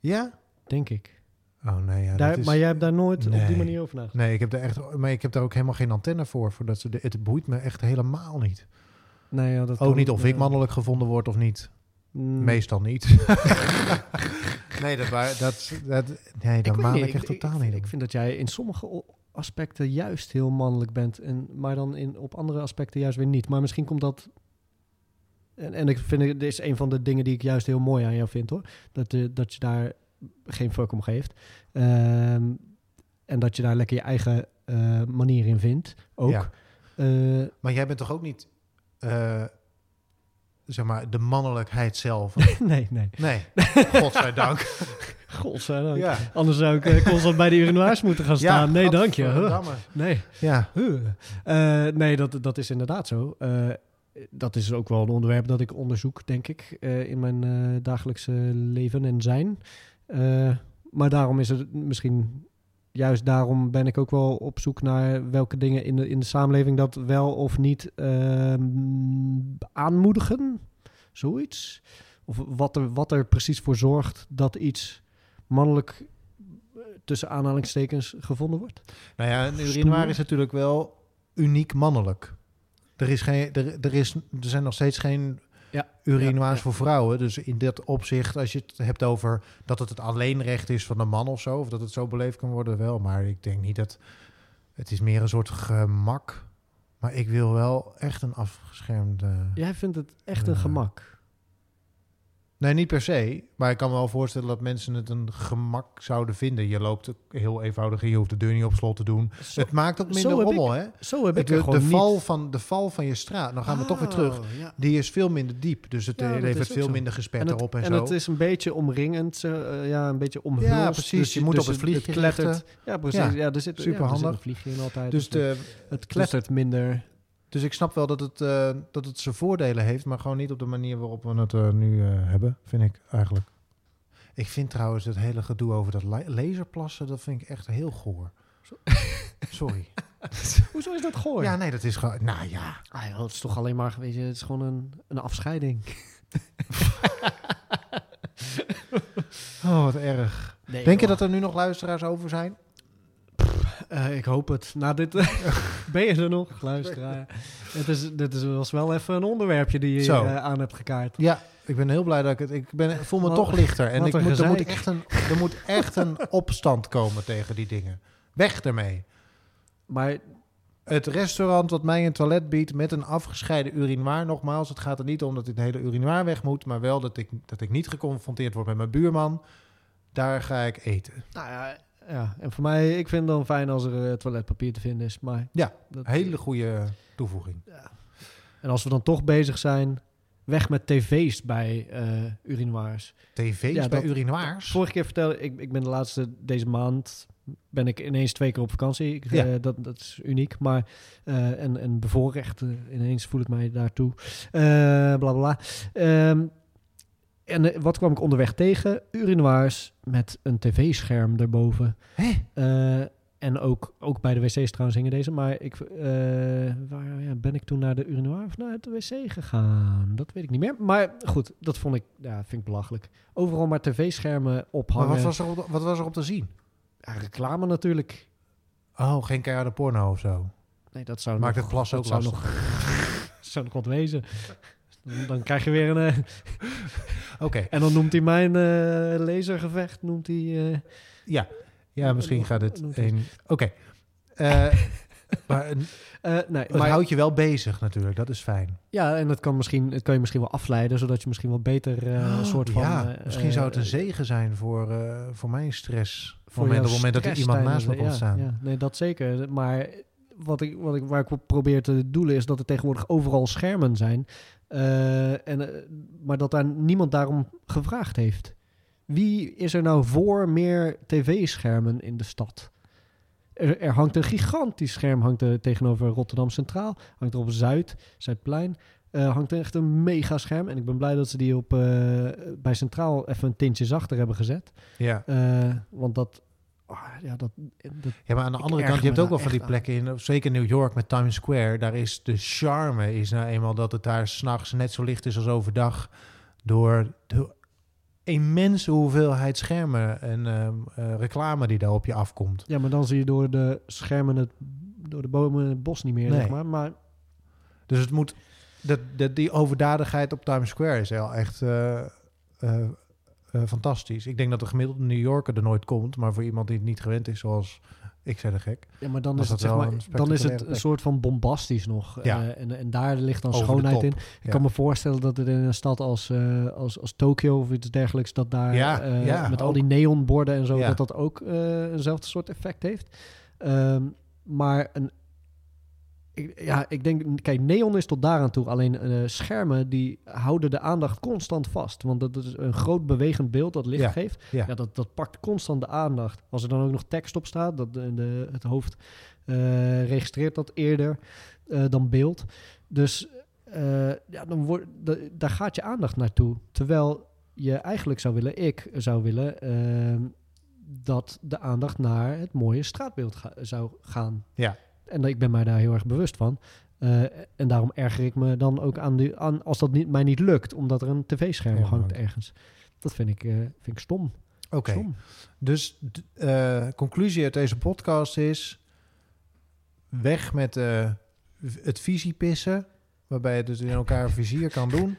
Ja? Denk ik. Oh nee, ja, daar, is... Maar jij hebt daar nooit op die manier over nagedacht? Nee, ik heb daar echt, maar ik heb daar ook helemaal geen antenne voor. voor dat ze de, het boeit me echt helemaal niet. Nee, ja, dat Ook niet of ik mannelijk gevonden word of niet. mm, Meestal niet. nee, dat, waar, dat, dat, nee, maal ik echt totaal niet Ik vind dat jij in sommige aspecten juist heel mannelijk bent, en, maar dan in, op andere aspecten juist weer niet. Maar misschien komt dat. En, en ik vind het dit is een van de dingen die ik juist heel mooi aan jou vind hoor. Dat, eh, dat je daar geen fuck om geeft. Ehm, en dat je daar lekker je eigen eh, manier in vindt. Ook. Ja. Eh, Maar jij bent toch ook niet, eh, zeg maar, de mannelijkheid zelf? nee, nee. Nee, godzijdank. Godzijdank. ja. Anders zou ik eh, constant bij de urinoirs moeten gaan staan. nee, dank je. Huh. Nee. Ja, Huh. Eh, nee, dat, dat is inderdaad zo. Dat is ook wel een onderwerp dat ik onderzoek, denk ik, in mijn dagelijkse leven en zijn. Maar daarom is het misschien, juist daarom ben ik ook wel op zoek naar welke dingen in de, in de samenleving dat wel of niet ehm, aanmoedigen. Zoiets. Of wat er, wat er precies voor zorgt dat iets mannelijk eh, tussen aanhalingstekens gevonden wordt. nou ja, een urinoir is natuurlijk wel uniek mannelijk. Er, is geen, er, er, is, er zijn nog steeds geen Ja. urinoirs Ja, voor vrouwen. Dus in dat opzicht, als je het hebt over dat het het alleenrecht is van de man of zo, of dat het zo beleefd kan worden, wel. Maar ik denk niet dat het is meer een soort gemak. Maar ik wil wel echt een afgeschermde. Jij vindt het echt een Ja. gemak. Nee, niet per se. Maar ik kan me wel voorstellen dat mensen het een gemak zouden vinden. Je loopt heel eenvoudig in, je hoeft de deur niet op slot te doen. Zo, het maakt ook minder rommel, hè? zo heb ik De, de, val niet... van, de val van je straat, dan gaan we toch weer terug. Oh, ja. Die is veel minder diep. Dus het Ja, eh, dat levert veel zo. minder En het, erop en, en zo. het is een beetje omringend, eh, ja, een beetje omhulst. Ja, precies. Je moet op het vliegje klettert. Ja, precies. Ja, er zit, superhandig. Er zit een vliegje in altijd. dus, Dus de, het klettert minder. Dus ik snap wel dat het, eh, dat het zijn voordelen heeft, maar gewoon niet op de manier waarop we het eh, nu eh, hebben, vind ik eigenlijk. Ik vind trouwens het hele gedoe over dat la- laserplassen, dat vind ik echt heel goor. Sorry. Hoezo is dat goor? Ja, nee, dat is gewoon... Nou ja. Ah, joh, het is toch alleen maar, weet je, het is gewoon een, een afscheiding. Oh, wat erg. Nee, Denk je dat er nu nog luisteraars over zijn? Eh, ik hoop het. Na dit ben je er nog, luisteraar. het is, dit is, was wel even een onderwerpje die je Zo. eh, aan hebt gekaart. Ja, ik ben heel blij dat ik het... Ik ben, voel me Wat- toch lichter. En ik moet, er, moet echt een, er moet echt een opstand komen tegen die dingen. Weg ermee. Maar Het restaurant wat mij een toilet biedt met een afgescheiden urinoir. Nogmaals, het gaat er niet om dat dit hele urinoir weg moet, maar wel dat ik, dat ik niet geconfronteerd word met mijn buurman. Daar ga ik eten. nou ja, ja, en voor mij, ik vind het dan fijn als er eh, toiletpapier te vinden is. Maar Ja, dat, Hele goede toevoeging. En als we dan toch bezig zijn, weg met tv's bij eh urinoirs. TV's Ja, bij dat- urinoirs? Vorige keer vertelde ik, ik ben de laatste, deze maand ben ik ineens twee keer op vakantie. Ik, Ja. eh, dat, dat is uniek, maar en, en bevoorrecht, ineens voel ik mij daartoe. Eh bla bla bla. En eh, wat kwam ik onderweg tegen? Urinoirs met een tv-scherm erboven. Hè? Eh, en ook, ook bij de wc's trouwens hingen deze. Maar ik, eh, waar ja, ben ik toen naar de urinoir of naar de wc gegaan? Dat weet ik niet meer. Maar goed, dat vond ik, ja, vind ik belachelijk. Overal maar tv-schermen Maar ophangen. wat was, er op, wat was er op te zien? Ja, reclame natuurlijk. Oh, geen keiharde porno of zo. Nee, dat zou Maakt nog, het plassen ook dat zou lastig. nog, zou nog wat wezen. Dan, dan krijg je weer een... eh, Oké, en dan noemt hij mijn eh lasergevecht, noemt hij... eh, ja. Ja, misschien gaat het een... Oké. Maar nee, het maar houdt je wel bezig natuurlijk, dat is fijn. ja, en dat kan, misschien, het kan je misschien wel afleiden, zodat je misschien wel beter een soort van... ja, misschien zou het een zegen zijn voor, voor mijn stress. voor het moment dat er iemand naast me komt staan. Ja, ja, nee, dat zeker. Maar wat ik, wat ik, waar ik op probeer te doelen is dat er tegenwoordig overal schermen zijn. Eh, en, eh, maar dat daar niemand daarom gevraagd heeft. Wie is er nou voor meer tv-schermen in de stad? Er, er hangt een gigantisch scherm hangt er tegenover Rotterdam Centraal. Hangt er op Zuid, Zuidplein. eh, hangt er echt een mega scherm. En ik ben blij dat ze die op, bij Centraal even een tintje zachter hebben gezet. Ja. Want dat, ah, ja, dat, dat... Ja, maar aan de andere kant, je hebt ook wel van die plekken in, zeker New York met Times Square, daar is de charme is nou eenmaal dat het daar s'nachts net zo licht is als overdag door de immense hoeveelheid schermen en ehm, eh, reclame die daar op je afkomt. Ja, maar dan zie je door de schermen het, door de bomen het bos niet meer, Nee. zeg maar. Maar Dus het moet, dat, dat, die overdadigheid op Times Square is wel echt eh, eh, fantastisch. Ik denk dat de gemiddelde New Yorker er nooit komt, maar voor iemand die het niet gewend is, zoals ik zei de gek. Ja, maar dan is het, zeg maar, een dan is het een soort van bombastisch nog. Ja. Eh, en, en daar ligt dan Over schoonheid in. Ik Ja. kan me voorstellen dat het in een stad als, eh, als, als Tokio of iets dergelijks, dat daar Ja, ja, met al die neonborden en zo, Ja. dat dat ook eenzelfde soort effect heeft. Ehm, maar een, ik, ja, ik denk, kijk, neon is tot daaraan toe. Alleen eh, schermen die houden de aandacht constant vast. Want dat is een groot bewegend beeld dat licht Ja, geeft. ja. Ja, dat, dat pakt constant de aandacht. Als er dan ook nog tekst op staat, dat de, de, het hoofd eh, registreert dat eerder eh, dan beeld. Dus ja, dan wordt, da- daar gaat je aandacht naartoe. Terwijl je eigenlijk zou willen, ik zou willen, ehm, dat de aandacht naar het mooie straatbeeld ga- zou gaan. Ja. En ik ben mij daar heel erg bewust van. Eh, en daarom erger ik me dan ook aan, die, aan als dat niet, mij niet lukt, omdat er een tv-scherm Ja, hangt ergens. Dat vind ik, eh, vind ik stom. Oké. Dus d- eh, conclusie uit deze podcast is... weg met het visiepissen... waarbij je dus in elkaar vizier kan doen...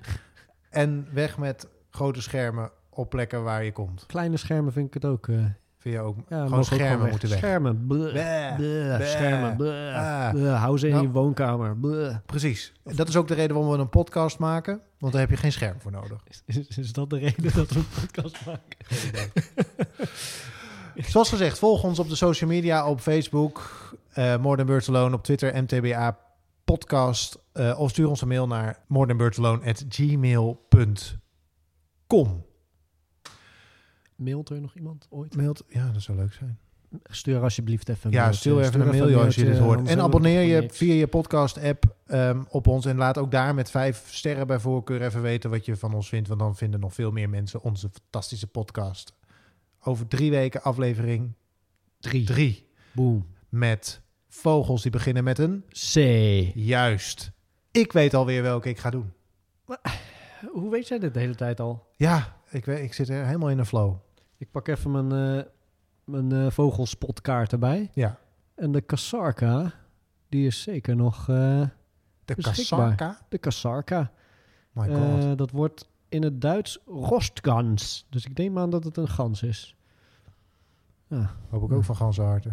en weg met grote schermen op plekken waar je komt. Kleine schermen vind ik het ook. eh, Vind je ook... ja, gewoon ook schermen moeten weg. Schermen. bleh, Bleh, bleh, bleh, schermen. bleh, ah. bleh, hou ze in Nou. je woonkamer. bleh. Precies. Dat is ook de reden waarom we een podcast maken... want daar heb je geen scherm voor nodig. Is, is, is dat de reden dat we een podcast maken? Zoals gezegd, volg ons op de social media op Facebook, eh More Than op Twitter, MTBA podcast. eh, of stuur ons een mail naar morethanbirdsalone.gmail.com. Mailt er nog iemand ooit? Mailt, ja, dat zou leuk zijn. Stuur alsjeblieft even een ja, mailtje. stuur even een mail als je dit hoort. En abonneer je via je podcast-app ehm, op ons. En laat ook daar met vijf sterren bij voorkeur even weten wat je van ons vindt. Want dan vinden nog veel meer mensen onze fantastische podcast. Over drie weken aflevering Drie. drie. Boom. Met vogels die beginnen met een C. Juist. Ik weet alweer welke ik ga doen. Hoe weet jij dit de hele tijd al? Ja, ik, weet, ik zit er helemaal in een flow. Ik pak even mijn, eh mijn eh, vogelspotkaart erbij. Ja. En de Kasarka, die is zeker nog eh, De Beschikbaar. Kasarka? de Kasarka. My god. Eh, dat wordt in het Duits Rostgans. Dus ik neem aan dat het een gans is. Ja. Hoop ik ook van ganse harte.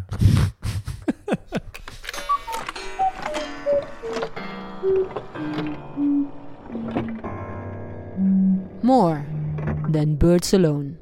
More than birds alone.